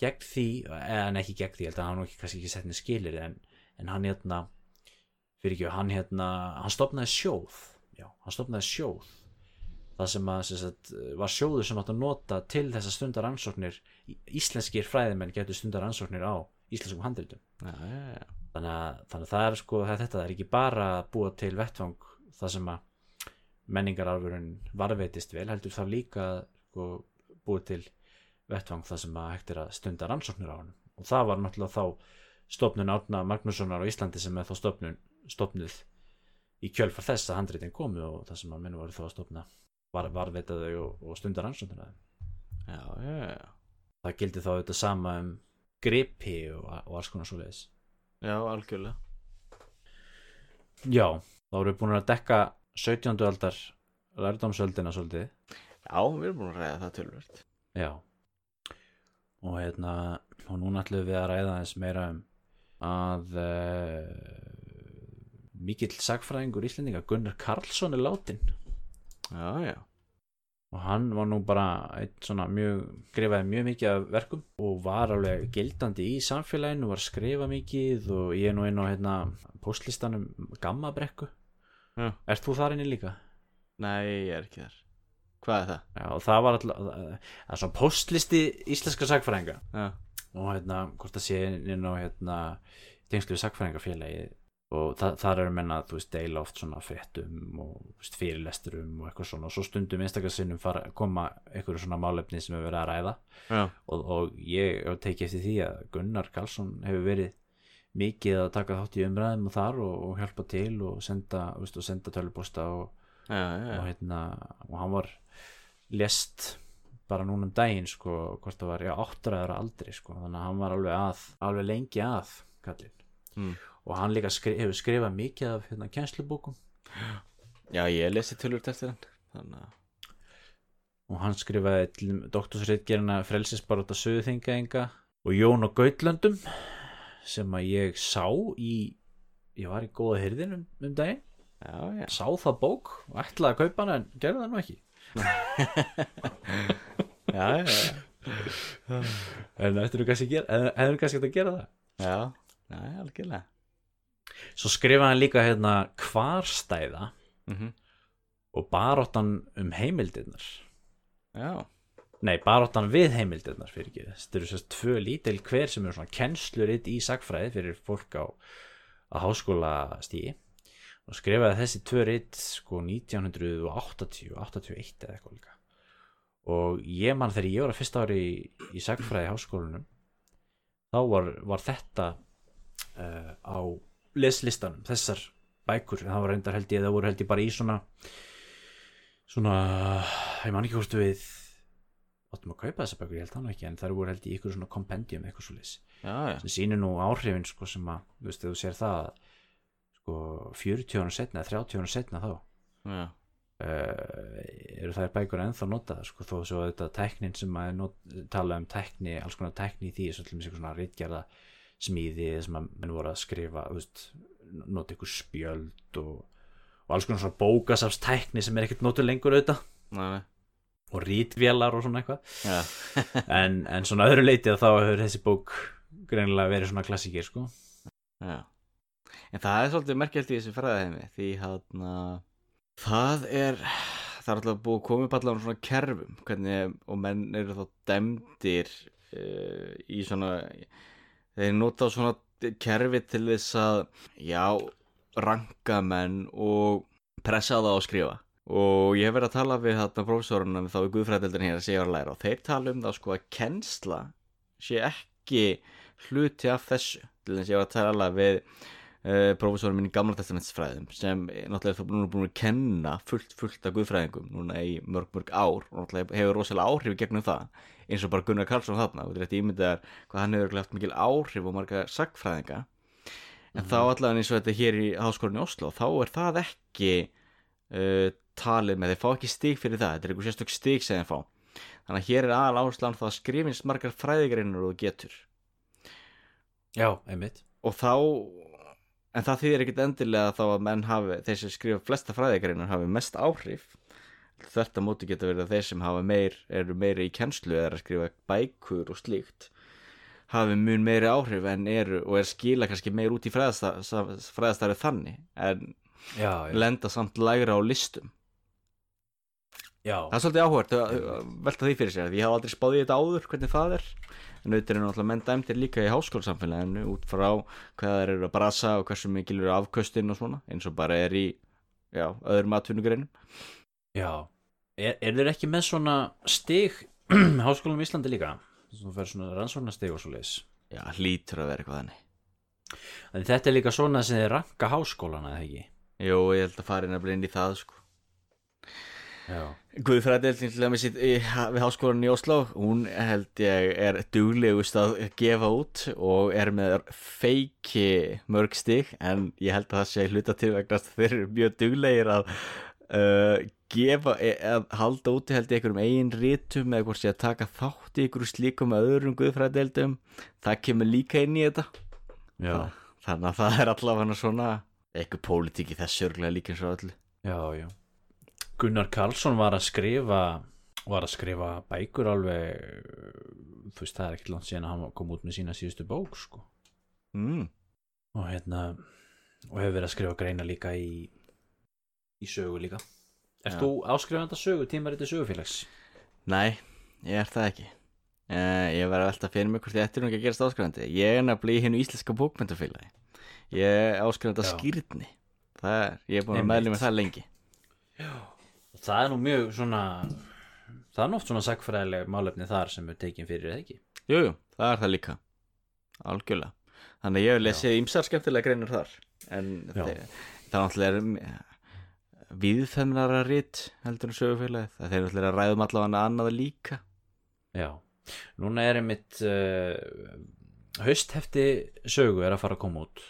gegn því, en ekki gegn því ég held að hann ekki, kannski ekki sett niður skilir en, en hann hérna fyrir ekki, hann hérna, hann stopnaði sjóð já, hann stopnaði sjóð. Það sem að sem sagt, var sjóður sem átt að nota til þess að stundar ansóknir íslenskir fræðimenn getur stundar ansóknir á íslenskum handritum. Já, já, já. þannig að, þannig að það er sko það er þetta, það er ekki bara að búa til vettvang það sem að menningararfurinn varveitist vel heldur það líka sko, búa til vettvang það sem að hægt er að stunda rannsóknir á hann og það var náttúrulega þá stofnun Árna Magnússonar á Íslandi sem er þá stofnun stofnuð í kjölfar þess að handritin komu og það sem að menn voru þá að stofna var, varveita þau og, og stunda rannsóknir á þeim. Já, já, já. það gildi þá þetta sama um gripi og, og alls konar svoleiðis. Já, algjörlega. Já, þá erum við búin að dekka 17. aldar lærdómsöldina svolítið. Já, við erum búin að ræða það tölvöld Já. Og hérna og núna ætlum við að ræða eins meira um að uh, mikill sagfræðingur Íslendinga Gunnar Karlsson er látin já, já, og hann var nú bara einn svona mjög, skrifaði mjög mikið af verkum og var alveg gildandi í samfélaginu, var skrifa mikið og ég er nú inn á hérna postlistanum Gammabrekku. Ert þú þar inni líka? Nei, ég er ekki þar Hvað er það? Já, það var alltaf, það er svona postlisti íslenska sagfræðinga Já, og hérna, hvort það sé inn á hérna, tengslu sagfræðingafélagi og það, þar eru menna þú veist, deila oft svona fréttum og veist, fyrirlesturum og eitthvað svona. Og svo stundum einstakarsinnum koma einhverju svona málefni sem hefur verið að ræða. Já, og, og ég hef tekið eftir því að Gunnar Karlsson hefur verið mikið að taka þátt í umræðum og þar og, og hjálpa til og senda, veist, og senda töluposta og, já, já, og hérna og hann var lest bara núna um daginn sko, hvort það var, já, áttræður aldrei sko, þannig að hann var alveg að, alveg lengi að kallinn. Mm. Og hann líka skri, hefur skrifað mikið af hérna kennslubókum. Já ég lesi tölvöld eftir hann Þannig að og hann skrifaði til doktorsreitgerina frelsisbaróta söðuþingaenga og Jón og Gautlöndum sem að ég sá í ég var í góða hyrðin um, um daginn. Já, já. Sá það bók og ætlaði að kaupa hana en gerði það nú ekki. Já, já, en ættir þú kannski að gera hefur kannski að gera það? Já, já, algjörlega svo skrifaði hann líka hérna kvarstæða mm og baróttan um heimildirnar. Já, nei, baróttan við heimildirnar fyrir ekki. Þetta eru sérst tvö lítil hver sem eru svona kennsluritt í sagfræði fyrir fólk á, á háskóla stíi og skrifaði þessi tvö ritt sko 1980 81 eða eitthvað líka. Og ég man þegar ég var að fyrsta ári í, í sagfræði háskólanum þá var, var þetta uh, á leslistanum þessar bækur, það var reyndar held ég það voru held ég bara í svona svona, ég man ekki hvort við áttum að kaupa þessar bækur, ég held það nú ekki en það voru held ég ykkur svona kompendium eitthvað svo já sem sýnir nú áhrifin sko sem að, þú veist, þú sér það sko 40 ára setna eða 30 ára setna þá Já, uh, eru þær bækur ennþá notaðar sko þó svo þetta tæknin sem að not, tala um tækni, alls konar tækni í því svo til dæmis eitthvað svona rítgerða smíði sem að menn voru að skrifa nota ykkur spjöld og, og alls konar svona bókasafs tækni sem er ekkert notur lengur auðvitað. Og rítvélar og svona eitthvað. En, en svona öðru leiti að þá hefur þessi bók greinilega verið svona klassíkir sko. Já. En það er svolítið merkjald í þessu fræðaheimi því hann það er það er alltaf búið að koma upp allavega svona kerfum hvernig, og menn eru þá dæmdir uh, í svona þeir nota svona kerfi til þess að já, ranka menn og pressa það á að skrifa. Og ég hef verið að tala við þarna prófessorunum þá í Guðfræðildin hér að segja að læra og þeir tala um það sko að kennsla sé ekki hluti af þessu. Til þess að ég var að tala við uh, prófessorum minn í gamla testamentsfræðum sem er náttúrulega þá núna búin að kenna fullt fullt af guðfræðingum núna í mörg mörg ár og náttúrulega hefur rosalega áhrif gegnum það eins og bara Gunnar Karlsson þarna og þetta ímyndaðar hvað hann hefur haft mikil áhrif og marga sagfræðinga en þá allavega eins og þetta hér í háskólinni Oslo þá er það ekki uh, talið með þeir fá ekki stík fyrir það þetta er einhver sérstök stík sem þeir fá. Þannig að hér er aðal áherslan það að skrifins margar fræðigreinar og getur. Já, einmitt. Og þá en það þýðir ekkit endilega þá að menn hafi þeir sem skrifa flesta fræðigreinar hafi mest áhrif. Þetta móti geta verið að þeir sem hafa meir eru meiri í kennslu eða að skrifa bækur og slíkt hafi mun meiri áhrif en eru og er skila kannski meir út í fræðastarfi þannig en já, já, lenda samt lægra á listum. Já. það er svolítið áhvert velta því fyrir sér ég hafa aldrei spáð í þetta áður hvernig það er en auðvitað er náttúrulega menn dæmtir líka í háskólasamfélaginu út frá hvað þeir eru að brasa og hversu mikil eru afköstin og svona eins og bara er í já, öðrum atvinnugreinum. Já. Er, er þeir ekki með svona stig háskólanum í Íslandi líka? Þú fer svona rannsóknar stig og svo leis já, hlýtur að vera eitthvað þannig. En þetta er líka svona sem þeir ranka háskólana eða ekki? Jú, ég held að fara nefnilega inn í það sko í, við háskólan í Oslo hún held ég er duglegust að gefa út og er með feiki mörg stig en ég held að það sé hluta til vegna þess þeir eru mjög duglegir að uh, gefa, e- að halda úti held ég einhverjum eigin rítum eða hvort sé að taka þátt í einhverju slíkum öðrum guðfræðildum það kemur líka inn í þetta. Já, þannig að það er allavega svona eitthvað pólitík í þessu örglega líka eins og öllu. Já, já. Gunnar Karlsson var að skrifa var að skrifa bækur alveg þú veist það er ekkert langt síðan að hann kom út með sína síðustu bók sko mm. og hérna og hefur verið að skrifa greina líka í í sögu líka Ert Já. þú áskrifandi að sögu, tímariti sögufélags? Nei, ég er það ekki uh, Ég var að velta fyrir mig hvort ég ætti nú ekki að gerast áskrifandi Ég er nefnilega í hennu íslenska bókmyndafélagi Ég er áskrifandi að Já. skýrni Það er, ég er búin að Einmitt. meðlum með það lengi Og það er nú mjög svona það er oft svona sagfræðileg málefni þar sem er tekin fyrir eða ekki? Jú, jú, það er það líka. Algjörlega. Þannig ég hef lesið ýmsar skemmtilega greinur þar En þe- það náttúrulega er viðfemnara rit heldur en sögufélagið. Það þeir náttúrulega ræðum allavega annað líka. Já, núna er einmitt uh, hausthefti sögu er að fara að koma út.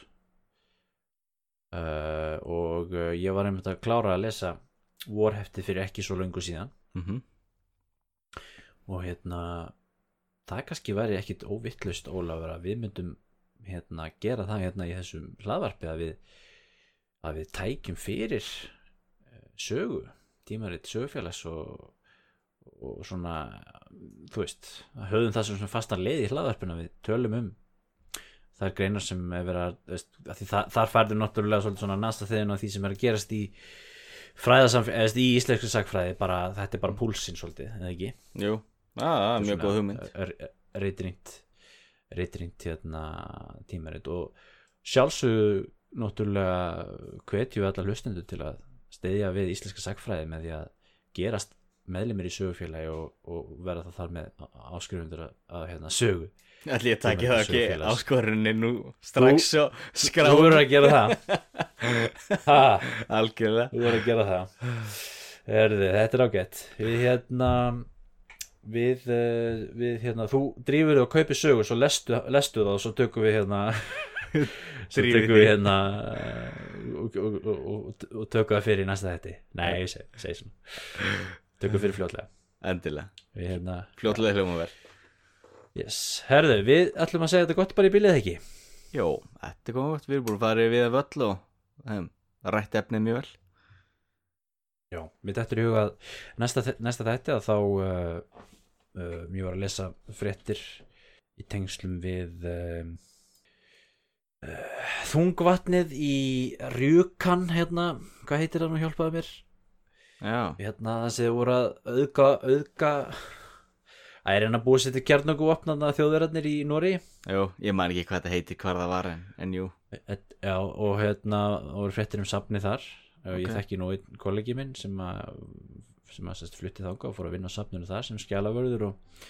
Uh, og uh, ég var einmitt að klára að lesa vorhefti fyrir ekki svo löngu síðan. Mm og hérna það kannski væri ekkit óvittlust Ólafur að við myndum hérna gera það hérna í þessum hlaðvarpi að við að við tækjum fyrir eh, sögu, tímaritt sögufélags og, og svona þú veist, höfum það sem fastan leið í hlaðvarpina við tölum um þær greinar sem er verið að, veist, að það, þar færður náttúrulega svona næsta á því sem er að gerast í veist, í íslenskri sagfræði bara, þetta er bara púlsinn svolítið, eða ekki? Jú, ah, mjög góð hugmynd. reytringt reytringt hérna tímarit. Og sjálfsög náttúrulega hvetju allar hlustendur til að steyðja við íslenska sagfræði með því að gerast meðlimir í sögufélagi og, og verða það þar með áskrifundur að, hérna, sögu. Ætli ég Tímarit það ekki áskorinni nú strax og Þú skráður verður að gera það. Algjörlega. Þú verður að gera það. Erði, Þetta er ágætt. Við hérna við, uh, við hérna þú drífur og kaupir sögu svo lestu, lestu það og svo tökum við hérna svo tökum við hérna og, og, og, og, tökum það fyrir næsta þetti nei, ég segi svona tökum fyrir fljótlega. Endilega, hérna, fljótlega hljóma vel. Yes, herðu, við ætlum að segja þetta gott bara í bílið ekki? Jó, þetta komið gott, við erum búin að fara við að völl og um, rætt efnið mjög vel. Já, mér dættur í huga að næsta, næsta þætti að þá uh, uh, mér var að lesa fréttir í tengslum við um, uh, þungvatnið í Rjukan hérna, hvað heitir það nú? Hjálpaði mér Hérna það sem voru að auðga auðga að er hérna búið sér til kjarnöku opnaðna þjóðverðarnir í Nóri jú, ég man ekki hvað þetta heiti hvar það var en, en jú. Já, og hérna það voru fréttir um safni þar. Og ég þekki nú einn kollegi minn sem að sem að sérst flutti þangað og fór að vinna á safninu þar sem skjálavörður og,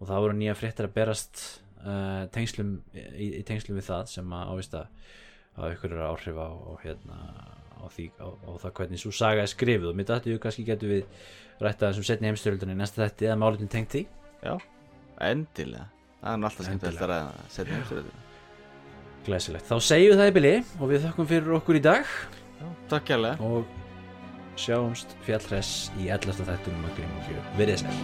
og það voru nýja fréttir að berast uh, tengslum í, í tengslum við það sem að ávist að hafa ykkur áhrif á, á hérna á því, á, á það hvernig svo saga er skrifið og dættu við kannski getur við rætta þessum setni heimstyrjöldunni næsta þetta eða málefnin tengt því. Já, endilega. Það er nú alltaf skemmt Endilega. að setja heimstöðu glæsilegt, þá segjum það í bili og við þökkum fyrir okkur í dag. Takk kjærlega og sjáumst fjallhress í 11. þættunum að grímugju verið sæl